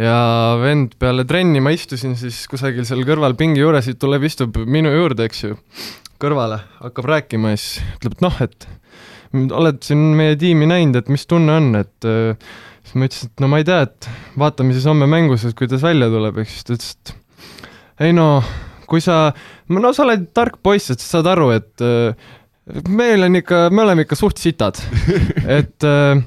ja vend peale trenni, ma istusin siis kusagil seal kõrval pingi juures, tuleb, istub minu juurde, eks ju, kõrvale, hakkab rääkima ja siis ütleb, et noh, et oled siin meie tiimi näinud, et mis tunne on, et äh, siis ma ütlesin, et no ma ei tea, et vaatame siis homme mängus, et kuidas välja tuleb, eks siis ta ütles, et ei no, kui sa, no sa oled tark poiss, et sa saad aru, et äh, meil on ikka, me oleme ikka suht sitad, et äh,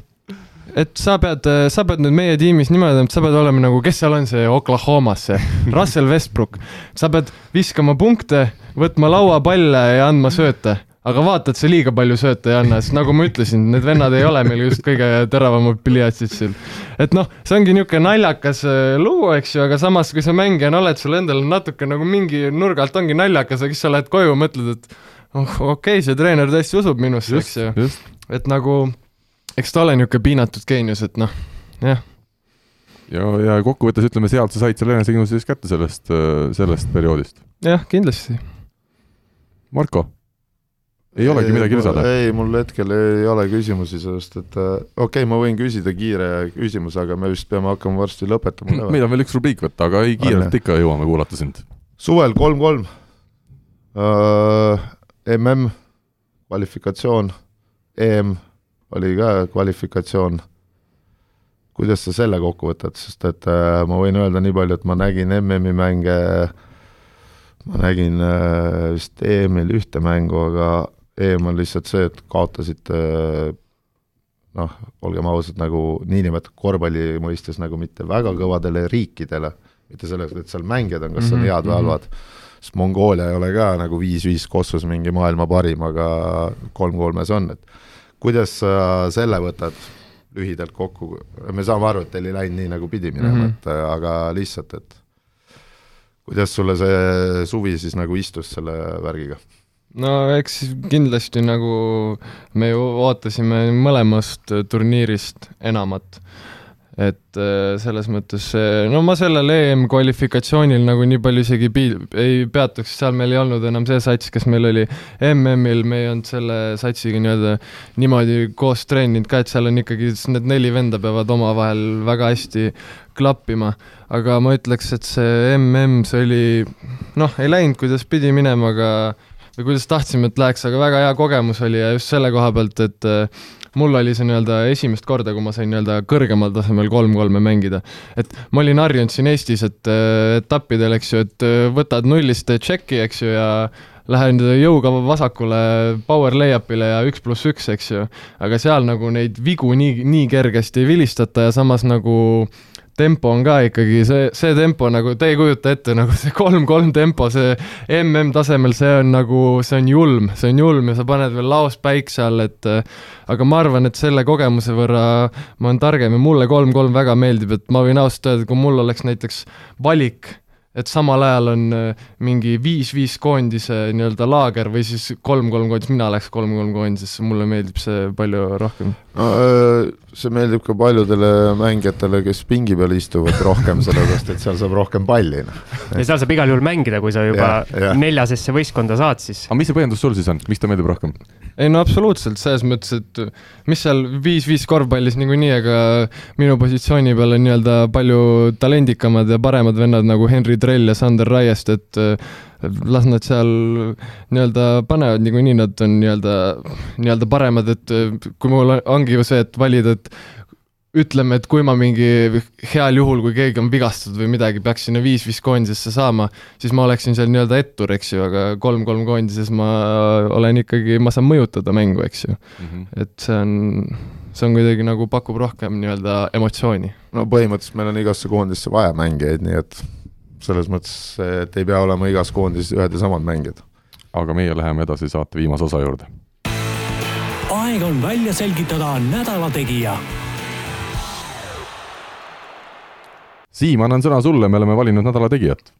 et sa pead, sa pead nüüd meie tiimis niimoodi, et sa pead olema nagu, kes seal on see Oklahomas, see Russell Westbrook. sa pead viskama punkte, võtma lauapalle ja andma sööte. Aga vaata, et sa liiga palju sööte ei anna, sest nagu ma ütlesin, need vennad ei ole meil just kõige teravamad pliiatsid siin. et noh, see ongi niisugune naljakas äh, lugu, eks ju, aga samas, kui sa mängijana oled, sul endal natuke nagu mingi nurga alt ongi naljakas, aga siis sa lähed koju, mõtled, et oh, okei okay,, see treener tõesti usub minusse, eks ju. et nagu, eks ta ole niisugune piinatud geenius, et noh, jah. ja, ja kokkuvõttes ütleme, sealt sa said selle enesekindluse siis kätte sellest, sellest perioodist. jah, kindlasti. Marko? Ei olegi midagi lisada? ei, mul hetkel ei ole küsimusi, sest et äh, okei okay,, ma võin küsida kiire küsimuse, aga me vist peame hakkama varsti lõpetama. meil on veel üks rubriik võtta, aga ei, kiirelt ikka jõuame kuulata sind. suvel kolm-kolm uh,, mm, kvalifikatsioon, EM oli ka kvalifikatsioon. kuidas sa selle kokku võtad, sest et uh, ma võin öelda nii palju, et ma nägin MM-i mänge, ma nägin uh, vist EM-il ühte mängu, aga EM on lihtsalt see, et kaotasite noh, olgem ausad, nagu niinimetatud korvpalli mõistes nagu mitte väga kõvadele riikidele, mitte selles, et seal mängijad on kas on mm -hmm. head või halvad, sest Mongoolia ei ole ka nagu viis-viis kossus mingi maailma parim, aga kolm-kolmes on, et kuidas sa selle võtad lühidalt kokku, me saame aru, et teil ei läinud nii, nagu pidi minema mm, -hmm. et aga lihtsalt, et kuidas sulle see suvi siis nagu istus selle värgiga? No eks kindlasti nagu me ju ootasime mõlemast turniirist enamat. et äh, selles mõttes, no ma sellel EM-kvalifikatsioonil nagu nii palju isegi pi-, ei peatuks, seal meil ei olnud enam see sats, kes meil oli MM-il, me ei olnud selle satsiga nii-öelda niimoodi koos treeninud ka, et seal on ikkagi, need neli venda peavad omavahel väga hästi klappima, aga ma ütleks, et see MM, see oli noh, ei läinud, kuidas pidi minema, aga või kuidas tahtsime, et läheks, aga väga hea kogemus oli ja just selle koha pealt, et äh, mul oli see nii-öelda esimest korda, kui ma sain nii-öelda kõrgemal tasemel kolm-kolme mängida. et ma olin harjunud siin Eestis, et äh, etappidel, eks ju, et äh, võtad nullist tšeki, eks ju, ja lähen jõuga vasakule power layup'ile ja üks pluss üks, eks ju. aga seal nagu neid vigu nii, nii kergesti ei vilistata ja samas nagu äh, tempo on ka ikkagi see, see tempo nagu, te ei kujuta ette, nagu see kolm-kolm tempo, see MM-tasemel, see on nagu, see on julm, see on julm ja sa paned veel laos päikse all, et aga ma arvan, et selle kogemuse võrra ma olen targem ja mulle kolm-kolm väga meeldib, et ma võin ausalt öelda, kui mul oleks näiteks valik et samal ajal on äh, mingi viis-viis koondise nii-öelda laager või siis kolm-kolm koondis, mina läheks kolm-kolm koondisesse, mulle meeldib see palju rohkem no,. Äh, see meeldib ka paljudele mängijatele, kes pingi peal istuvad rohkem, sellepärast et seal saab rohkem palli. Noh. ja seal saab igal juhul mängida, kui sa juba ja, ja. neljasesse võistkonda saad, siis. aga mis see põhjendus sul siis on, miks ta meeldib rohkem? Ei no absoluutselt, selles mõttes, et mis seal viis-viis korvpallis niikuinii, aga minu positsiooni peal on nii-öelda palju talendikamad ja paremad vennad nagu Henry Drell ja Sander Raiest, et las nad seal nii-öelda panevad, niikuinii nad on nii-öelda, nii-öelda paremad, et kui mul ongi ju see, et valida, et ütleme, et kui ma mingi heal juhul, kui keegi on vigastatud või midagi, peaks sinna viis-viis koondisesse saama, siis ma oleksin seal nii-öelda ettur, eks ju, aga kolm-kolm koondises ma olen ikkagi, ma saan mõjutada mängu, eks ju mm. -hmm. et see on, see on kuidagi nagu pakub rohkem nii-öelda emotsiooni. no põhimõtteliselt meil on igasse koondisse vaja mängijaid, nii et selles mõttes, et ei pea olema igas koondises ühed ja samad mängijad. aga meie läheme edasi saate viimase osa juurde. aeg on välja selgitada nädala tegija Siim, annan sõna sulle, me oleme valinud nädala tegijat.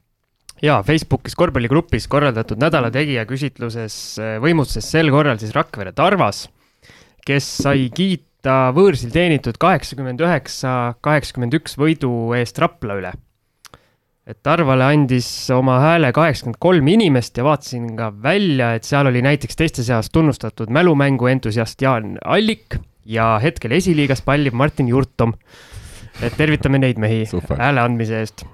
jaa, Facebookis korvpalligrupis korraldatud nädala tegija küsitluses eh, võimutses sel korral siis Rakvere Tarvas, kes sai kiita võõrsil teenitud kaheksakümmend üheksa, kaheksakümmend üks võidu eest Rapla üle. et Tarvale andis oma hääle kaheksakümmend kolm inimest ja vaatasin ka välja, et seal oli näiteks teiste seas tunnustatud mälumängu entusiast Jaan Allik ja hetkel esiliigas pallib Martin Jurtom et tervitame neid mehi hääle andmise eest.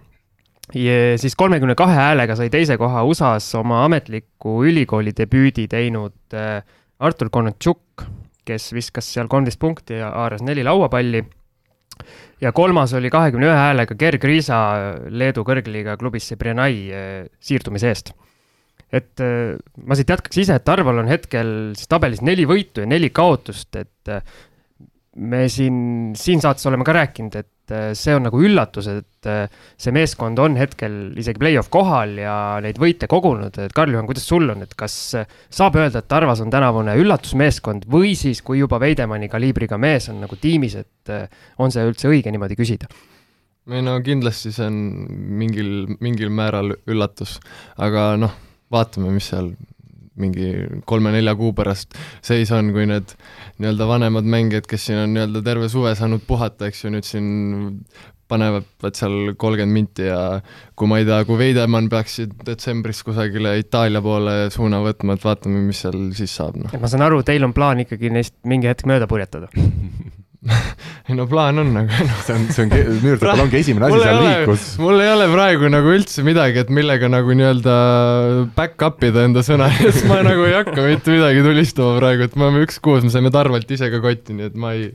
Ja siis kolmekümne kahe häälega sai teise koha USA-s oma ametliku ülikooli debüüdi teinud äh, Artur Konatšuk, kes viskas seal kolmteist punkti ja haaras neli lauapalli. ja kolmas oli kahekümne ühe häälega Gerg Riisa Leedu kõrgliiga klubisse Brenai äh, siirdumise eest et äh, ma siit jätkaks ise, et Tarval on hetkel siis tabelis neli võitu ja neli kaotust, et me siin, siin saates oleme ka rääkinud, et äh, see on nagu üllatus, et äh, see meeskond on hetkel isegi play-off kohal ja neid võite kogunud, et Karl-Juhan, kuidas sul on, et kas äh, saab öelda, et Tarvas on tänavune üllatusmeeskond või siis, kui juba Veidemanni kaliibriga mees on nagu tiimis, et on see üldse õige niimoodi küsida? ei no kindlasti see on mingil, mingil määral üllatus, aga noh, vaatame, mis seal mingi kolme-nelja kuu pärast seis on, kui need nii-öelda vanemad mängijad, kes siin on nii-öelda terve suve saanud puhata, eks ju, nüüd siin panevad seal kolmkümmend minti ja kui ma ei tea, kui Veidemann peaks detsembris kusagile Itaalia poole suuna võtma, et vaatame, mis seal siis saab, noh. ma saan aru, teil on plaan ikkagi neist mingi hetk mööda purjetada ei no plaan on, aga noh. see on, see on, müürseppel ongi esimene asi seal liiklus. mul ei ole praegu nagu üldse midagi, et millega nagu nii-öelda back up ida enda sõna siis ma nagu ei hakka mitte midagi tulistama praegu, et me oleme üks kuus, me saime Tarvalt ise ka kotti, nii et ma ei,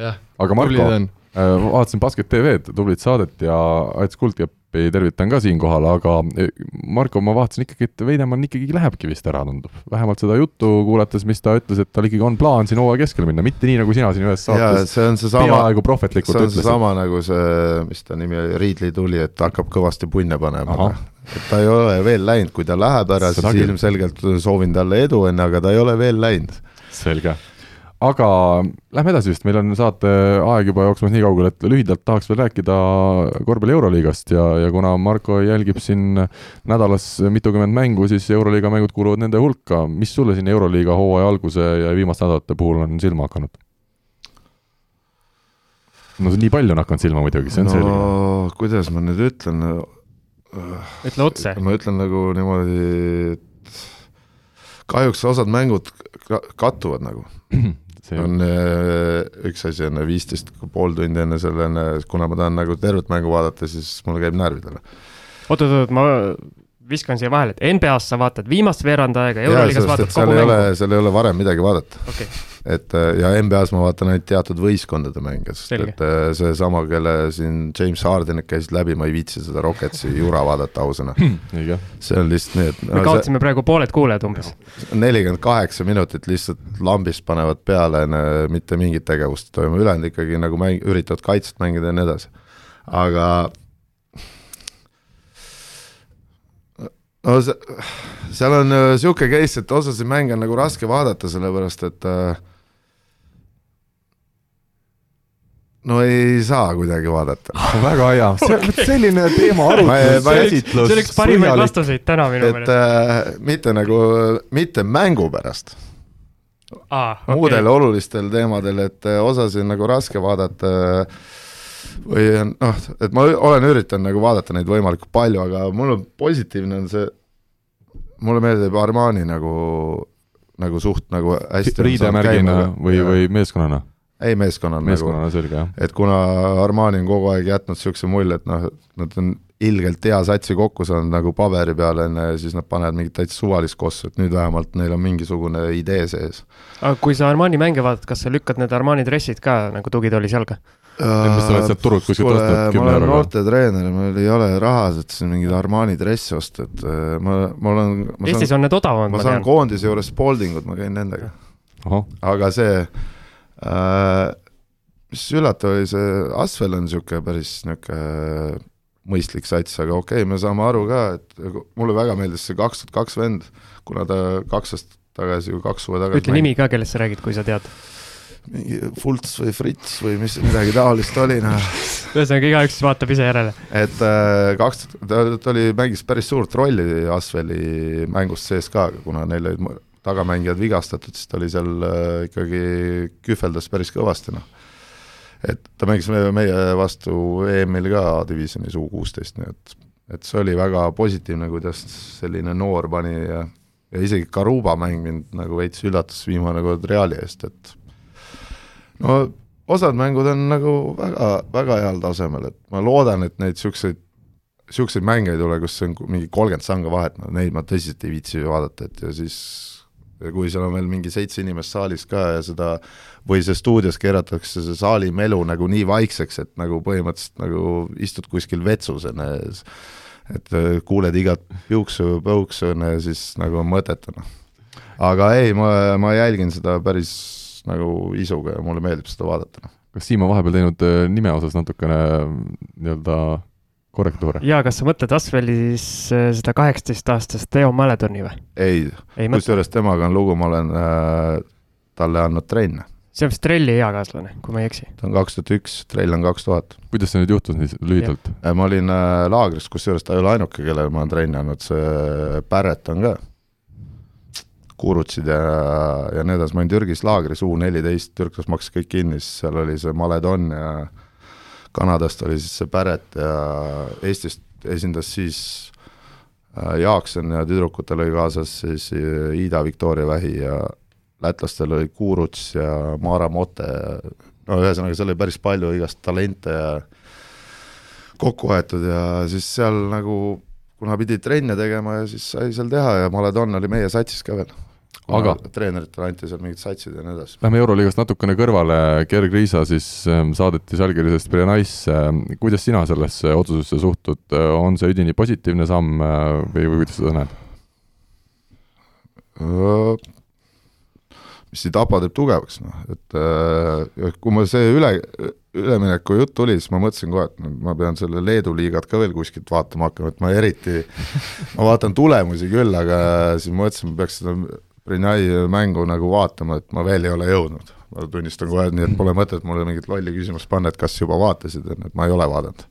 jah. aga Marko, äh, vaatasin Basket TV-d, tublit saadet ja Ats Kuldkepp Peepi tervitan ka siinkohal, aga e, Marko, ma vaatasin ikkagi, et Veidemann ikkagi lähebki vist ära, tundub. vähemalt seda juttu kuulates, mis ta ütles, et tal ikkagi on plaan siin hooaja keskel minna, mitte nii, nagu sina siin ühes saates see on seesama, peaaegu prohvetlikult ütlesid. see on seesama nagu see, mis ta nimi oli, Riidli tuli, et hakkab kõvasti punne panema. et ta ei ole veel läinud, kui ta läheb ära, siis ilmselgelt soovin talle edu enne, aga ta ei ole veel läinud. selge aga lähme edasi vist, meil on saate aeg juba jooksmas nii kaugele, et lühidalt tahaks veel rääkida korvpalli Euroliigast ja, ja kuna Marko jälgib siin nädalas mitukümmend mängu, siis Euroliiga mängud kuuluvad nende hulka. mis sulle siin Euroliiga hooaja alguse ja viimaste nädalate puhul on silma hakanud? no nii palju on hakanud silma muidugi, see on no, selge. kuidas ma nüüd ütlen? ütle otse. ma ütlen nagu niimoodi, et kahjuks osad mängud kattuvad nagu see on äh, üks asi on viisteist pool tundi enne selle, kuna ma tahan nagu tervet mängu vaadata, siis mul käib närvidele. oot-oot-oot, ma viskan siia vahele, et NBA-s sa vaatad viimast veerand aega, Euroliigas vaatad kogu mängu. seal ei ole varem midagi vaadata okay et äh, ja NBA-s ma vaatan ainult teatud võistkondade mänge, sest Selge. et äh, seesama, kelle siin James Hardenit käisid läbi, ma ei viitsi seda Rocketsi jura vaadata ausõna see on lihtsalt nii, et me kaotasime see... praegu pooled kuulajad umbes. nelikümmend kaheksa minutit lihtsalt lambist panevad peale, mitte mingit tegevust ei toimu, ülejäänud ikkagi nagu mäng, üritavad kaitset mängida ja nii edasi. aga no seal on niisugune äh, case, et osasid mänge on nagu raske vaadata, sellepärast et äh, no ei saa kuidagi vaadata väga hea, selline teema arutlus, käsitlus. see oleks parimaid vastuseid täna minu meelest. et äh, mitte nagu, mitte mängu pärast ah,. Okay. muudel olulistel teemadel, et äh, osasid nagu raske vaadata või noh, et ma olen üritanud nagu vaadata neid võimalikult palju, aga mul on positiivne on see, mulle meeldib Armani nagu, nagu suht nagu hästi riidemärgina või, või meeskonnana? Ei, meeskonnal meeskonnana nagu, selge, jah. et kuna Armani on kogu aeg jätnud niisuguse mulje, et noh, nad on ilgelt hea satsi kokku saanud nagu paberi peal, on ju, ja siis nad panevad mingit täitsa suvalist kossu, et nüüd vähemalt neil on mingisugune idee sees. aga kui sa Armani mänge vaatad, kas sa lükkad need Armani dressid ka nagu tugitoolis jalga? mis sa oled sealt turult kuskilt ostnud kümne euroga? ma olen noortetreener, mul ei ole raha, et siin mingeid Armani dresse osta, et äh, ma, ma olen Eestis on need odavamad, ma, ma saan koondise juures Spaldingut, ma käin nendega. aga see Äh, mis üllatav oli, see Asvel on niisugune päris niisugune mõistlik sats, aga okei okay,, me saame aru ka, et mulle väga meeldis see kaks tuhat kaks vend, kuna ta kaks aastat tagasi või kaks suve tagasi ütle nimi ka, kellest sa räägid, kui sa tead. mingi Fults või Fritz või mis, midagi taolist oli, noh. ühesõnaga, igaüks vaatab ise järele. et äh, kaks, ta, ta oli, mängis päris suurt rolli Asveli mängust sees ka, kuna neil olid tagamängijad vigastatud, siis ta oli seal äh, ikkagi, kühveldas päris kõvasti, noh. Et ta mängis meie, vastu EM-il ka A-divisjonis U kuusteist, nii et, et see oli väga positiivne, kuidas selline noor pani ja ja isegi Karuba mäng mind nagu veits üllatas viimane kord Reali eest, et no osad mängud on nagu väga, väga heal tasemel, et ma loodan, et neid niisuguseid niisuguseid mänge ei tule, kus on mingi kolmkümmend sanga vahet, neid ma tõsiselt ei viitsi vaadata, et ja siis ja kui seal on veel mingi seitse inimest saalis ka ja seda või see stuudios keeratakse see saali melu nagu nii vaikseks, et nagu põhimõtteliselt nagu istud kuskil vetsus enne et äh, kuuled igat piuksu, põuksu enne ja siis nagu on mõttetu, noh. aga ei, ma, ma jälgin seda päris nagu isuga ja mulle meeldib seda vaadata, noh. kas Siim on vahepeal teinud äh, nime osas natukene nii-öelda korrektuure. jaa, kas sa mõtled Asvelis äh, seda kaheksateistaastast Teo Maledoni või? ei, ei, kusjuures temaga on lugu, ma olen äh, talle andnud trenne. see on vist Trelli eakaaslane, kui ma ei eksi. ta on kaks tuhat üks, Trell on kaks tuhat. kuidas see nüüd juhtus nii lühidalt? Äh, ma olin äh, laagris, kusjuures ta ei ole ainuke, kellele ma olen trenni andnud, see Barrett on ka. Kurutsid ja, ja nii edasi, ma olin Türgis laagris U neliteist, türklas maksis kõik kinni, siis seal oli see Maledon ja Kanadast oli siis see Päret ja Eestist esindas siis äh, Jaakson ja tüdrukutel oli kaasas siis äh, Ida Viktoria Vähi ja lätlastel oli Kuruts ja Maara Mote ja no ühesõnaga, seal oli päris palju igast talente ja kokku aetud ja siis seal nagu kuna pidi trenne tegema ja siis sai seal teha ja Maledon oli meie satsis ka veel. Aga treeneritele anti seal mingid satsid ja nii edasi. Lähme Euroliigast natukene kõrvale, Gerg Riisa siis ähm, saadeti Žalgirisest Brenaisse, kuidas sina sellesse otsusesse suhtud, on see üdini positiivne samm äh, või, või kuidas seda näed? mis ei tapa, teeb tugevaks, noh, et äh, kui mul see üle, ülemineku jutt tuli, siis ma mõtlesin kohe, et ma pean selle Leedu liigat ka veel kuskilt vaatama hakkama, et ma eriti, ma vaatan tulemusi küll, aga siis ma mõtlesin, ma peaks seda Brunei mängu nagu vaatama, et ma veel ei ole jõudnud. ma tunnistan kohe, nii et pole mõtet mulle mingit lolli küsimust panna, et kas juba vaatasid, et ma ei ole vaadanud.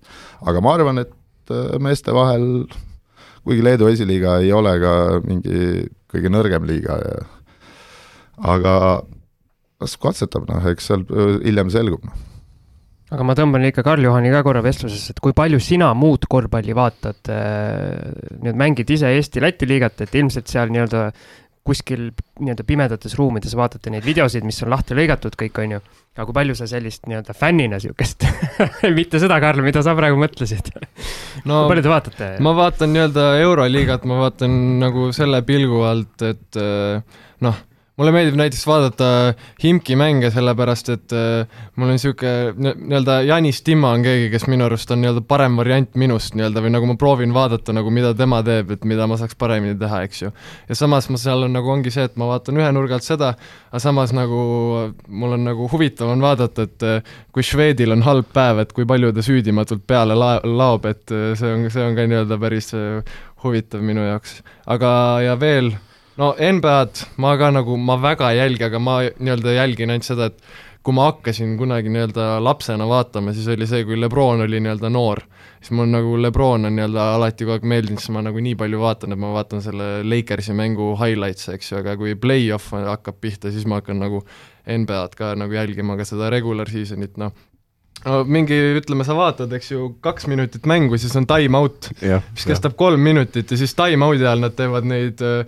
aga ma arvan, et äh, meeste vahel, kuigi Leedu esiliiga ei ole ka mingi kõige nõrgem liiga ja aga las katsetab, noh, eks seal äh, hiljem selgub, noh aga ma tõmban ikka Karl-Juhani ka korra vestlusesse, et kui palju sina muud korvpalli vaatad, äh, nüüd mängid ise Eesti-Läti liigat, et ilmselt seal nii-öelda kuskil nii-öelda pimedates ruumides vaatate neid videosid, mis on lahti lõigatud kõik, on ju. aga kui palju sa sellist nii-öelda fännina sihukest mitte seda, Karl, mida sa praegu mõtlesid no,. kui palju te vaatate? ma vaatan nii-öelda Euroliigat, ma vaatan nagu selle pilgu alt, et äh, noh mulle meeldib näiteks vaadata Himki mänge, sellepärast et äh, mul on niisugune nii-öelda Janis Timma on keegi, kes minu arust on nii-öelda parem variant minust nii-öelda või nagu ma proovin vaadata nagu mida tema teeb, et mida ma saaks paremini teha, eks ju. ja samas ma seal on nagu ongi see, et ma vaatan ühe nurga alt seda, aga samas nagu mul on nagu huvitav on vaadata, et äh, kui Švedil on halb päev, et kui palju ta süüdimatult peale la-, laob, et äh, see on, see on ka nii-öelda päris äh, huvitav minu jaoks. aga, ja veel no NBA-d ma ka nagu, ma väga ei jälgi, aga ma nii-öelda jälgin ainult seda, et kui ma hakkasin kunagi nii-öelda lapsena vaatama, siis oli see, kui Lebron oli nii-öelda noor. siis mul nagu Lebron on nii-öelda alati kogu aeg meeldinud, siis ma nagu nii palju vaatan, et ma vaatan selle Lakersi mängu highlights'e, eks ju, aga kui play-off hakkab pihta, siis ma hakkan nagu NBA-d ka nagu jälgima, ka seda regular season'it, noh. No mingi, ütleme, sa vaatad, eks ju, kaks minutit mängu, siis on time out, mis kestab kolm minutit ja siis time out'i ajal nad teevad neid äh,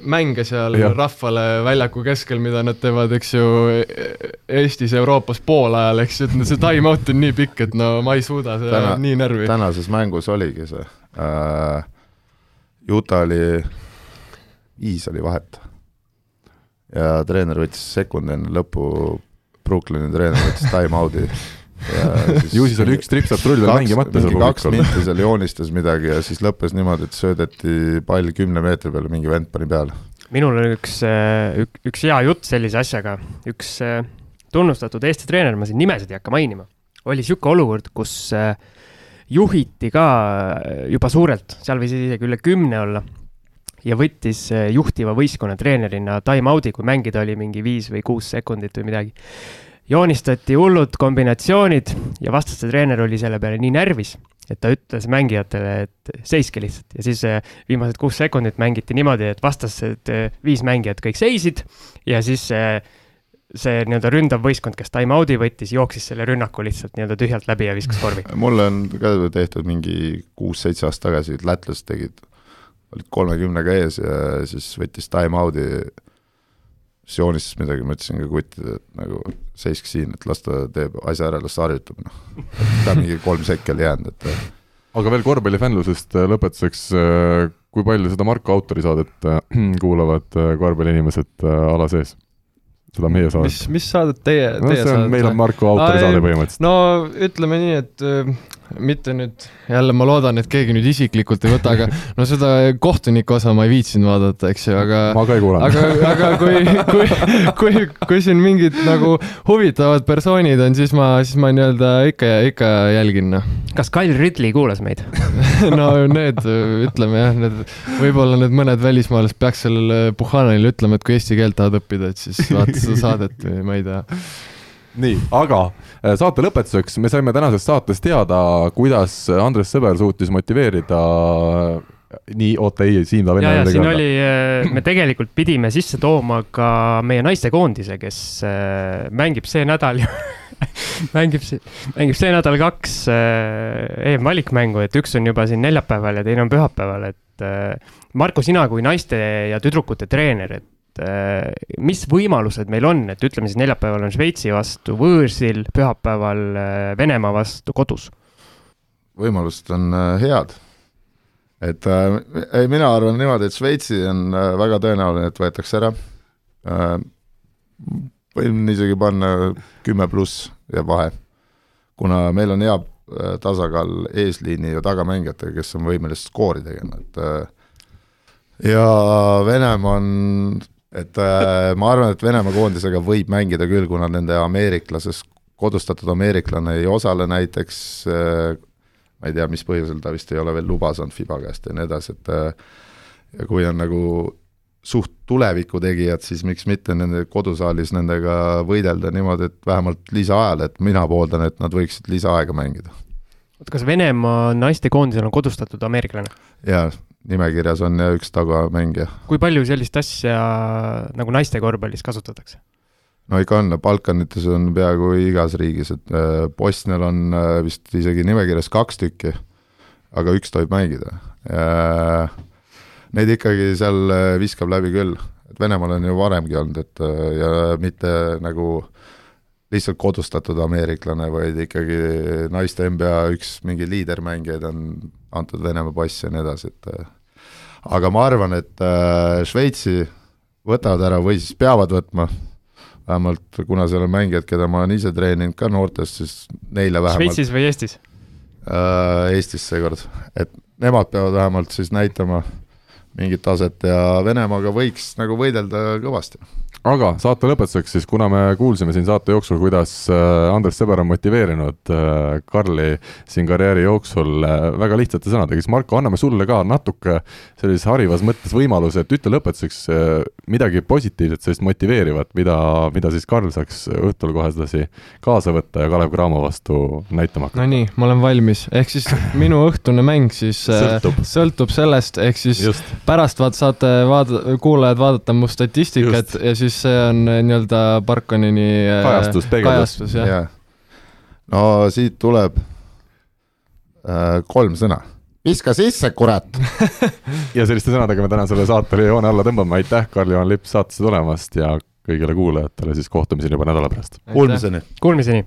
mänge seal ja. rahvale väljaku keskel, mida nad teevad, eks ju, Eestis, Euroopas poolajal, eks ju, et see time-out on nii pikk, et no ma ei suuda, see Täna, nii närvi. tänases mängus oligi see äh,, Juta oli, viis oli vahet. ja treener võttis sekund enne lõppu, Brooklyni treener võttis time-out'i ju siis oli üks tripsaptrull veel mängimata seal kaks minti seal joonistas midagi ja siis lõppes niimoodi, et söödeti pall kümne meetri peale, mingi vend pani peale. minul on üks, äh, üks hea jutt sellise asjaga, üks äh, tunnustatud Eesti treener, ma siin nimesid ei hakka mainima, oli niisugune olukord, kus äh, juhiti ka juba suurelt, seal võis isegi üle kümne olla ja võttis juhtiva võistkonna treenerina time-out'i, kui mängida oli mingi viis või kuus sekundit või midagi joonistati hullud kombinatsioonid ja vastaste treener oli selle peale nii närvis, et ta ütles mängijatele, et seiske lihtsalt ja siis eh, viimased kuus sekundit mängiti niimoodi, et vastased eh, viis mängijat kõik seisid ja siis see, see nii-öelda ründav võistkond, kes time-out'i võttis, jooksis selle rünnaku lihtsalt nii-öelda tühjalt läbi ja viskas korvi. mul on ka tehtud mingi kuus-seitse aastat tagasi, lätlased tegid, olid kolmekümnega ees ja siis võttis time-out'i siis joonistas midagi, ma ütlesin ka kuttidele, et nagu seiske siin, et las ta teeb asja ära, las ta harjutab, noh. ta mingi kolm sekki oli jäänud, et aga veel korvpallifännlusest äh, lõpetuseks, äh, kui palju seda Marko autori saadet äh, kuulavad korvpalliinimesed ala sees? seda meie saadet. mis, mis saadet teie, teie no, saadet? meil on Marko autori Aa, saade põhimõtteliselt. no ütleme nii, et mitte nüüd, jälle ma loodan, et keegi nüüd isiklikult ei võta, aga no seda kohtuniku osa ma ei viitsinud vaadata, eks ju, aga ma ka ei kuulanud. aga, aga kui, kui, kui, kui siin mingid nagu huvitavad persoonid on, siis ma, siis ma nii-öelda ikka, ikka jälgin, noh. kas Kyle Ridley kuulas meid no need, ütleme jah, need, võib-olla need mõned välismaalased peaks sellele Puhanile ütlema, et kui eesti keelt tahad õppida, et siis vaata seda saadet või ma ei tea nii, aga äh, saate lõpetuseks me saime tänases saates teada, kuidas Andres Sõber suutis motiveerida nii, oota ei, Siim tahab ja, enne ja midagi siin oli, me tegelikult pidime sisse tooma ka meie naistekoondise, kes äh, mängib see nädal mängib see, mängib see nädal kaks äh, EM-valikmängu, et üks on juba siin neljapäeval ja teine on pühapäeval, et äh, Marko, sina kui naiste ja tüdrukute treener, et äh, mis võimalused meil on, et ütleme siis neljapäeval on Šveitsi vastu võõrsil, pühapäeval äh, Venemaa vastu kodus? võimalused on äh, head. et äh, ei, mina arvan niimoodi, et Šveitsi on väga tõenäoline, et võetakse ära äh,. võin isegi panna kümme pluss jääb vahe, kuna meil on hea tasakaal eesliini ja tagamängijatega, kes on võimelised skoori tegema, et äh, ja Venemaa on, et äh, ma arvan, et Venemaa koondisega võib mängida küll, kuna nende ameeriklases, kodustatud ameeriklane ei osale näiteks äh, ma ei tea, mis põhjusel ta vist ei ole veel luba saanud Fiba käest ja nii edasi, et äh, ja kui on nagu suht tuleviku tegijad, siis miks mitte nende kodusaalis nendega võidelda niimoodi, et vähemalt lisaajal, et mina pooldan, et nad võiksid lisaaega mängida. oota, kas Venemaa naistekoondisel on kodustatud ameeriklane? ja nimekirjas on ja üks tagamängija. kui palju sellist asja nagu naiste korvpallis kasutatakse? no ikka on, Balkanites on peaaegu igas riigis, et äh, Bosnial on äh, vist isegi nimekirjas kaks tükki, aga üks tohib mängida. Neid ikkagi seal äh, viskab läbi küll, et Venemaal on ju varemgi olnud, et äh, ja mitte nagu lihtsalt kodustatud ameeriklane, vaid ikkagi naiste NBA üks mingi liidermängijaid on antud Venemaa pass ja nii edasi, et äh, aga ma arvan, et äh, Šveitsi võtavad ära või siis peavad võtma vähemalt kuna seal on mängijad, keda ma olen ise treeninud ka noortest, siis neile vähemalt Šveitsis või Eestis? äh, Eestis seekord, et nemad peavad vähemalt siis näitama mingit taset ja Venemaaga võiks nagu võidelda kõvasti. aga saate lõpetuseks siis, kuna me kuulsime siin saate jooksul, kuidas äh, Andres Sõber on motiveerinud äh, Karli siin karjääri jooksul äh, väga lihtsate sõnadega, siis Marko, anname sulle ka natuke sellises harivas mõttes võimaluse, et ütle lõpetuseks midagi positiivset, sellist motiveerivat, mida, mida siis Karl saaks õhtul kohe sedasi kaasa võtta ja Kalev Cramo vastu näitama hakata. no nii, ma olen valmis, ehk siis minu õhtune mäng siis Sõltub. sõltub sellest, ehk siis just, pärast vaat saate vaada-, kuulajad vaadata mu statistikat Just. ja siis see on äh, nii-öelda Barkonini äh, Kajastus, kajastus jah. jah. no siit tuleb äh, kolm sõna. viska sisse, kurat. ja selliste sõnadega me täna selle saatele joone alla tõmbame, aitäh, Karl-Juhan Lipp saatesse tulemast ja kõigile kuulajatele siis kohtumiseni juba nädala pärast. Kuulmiseni. Kuulmiseni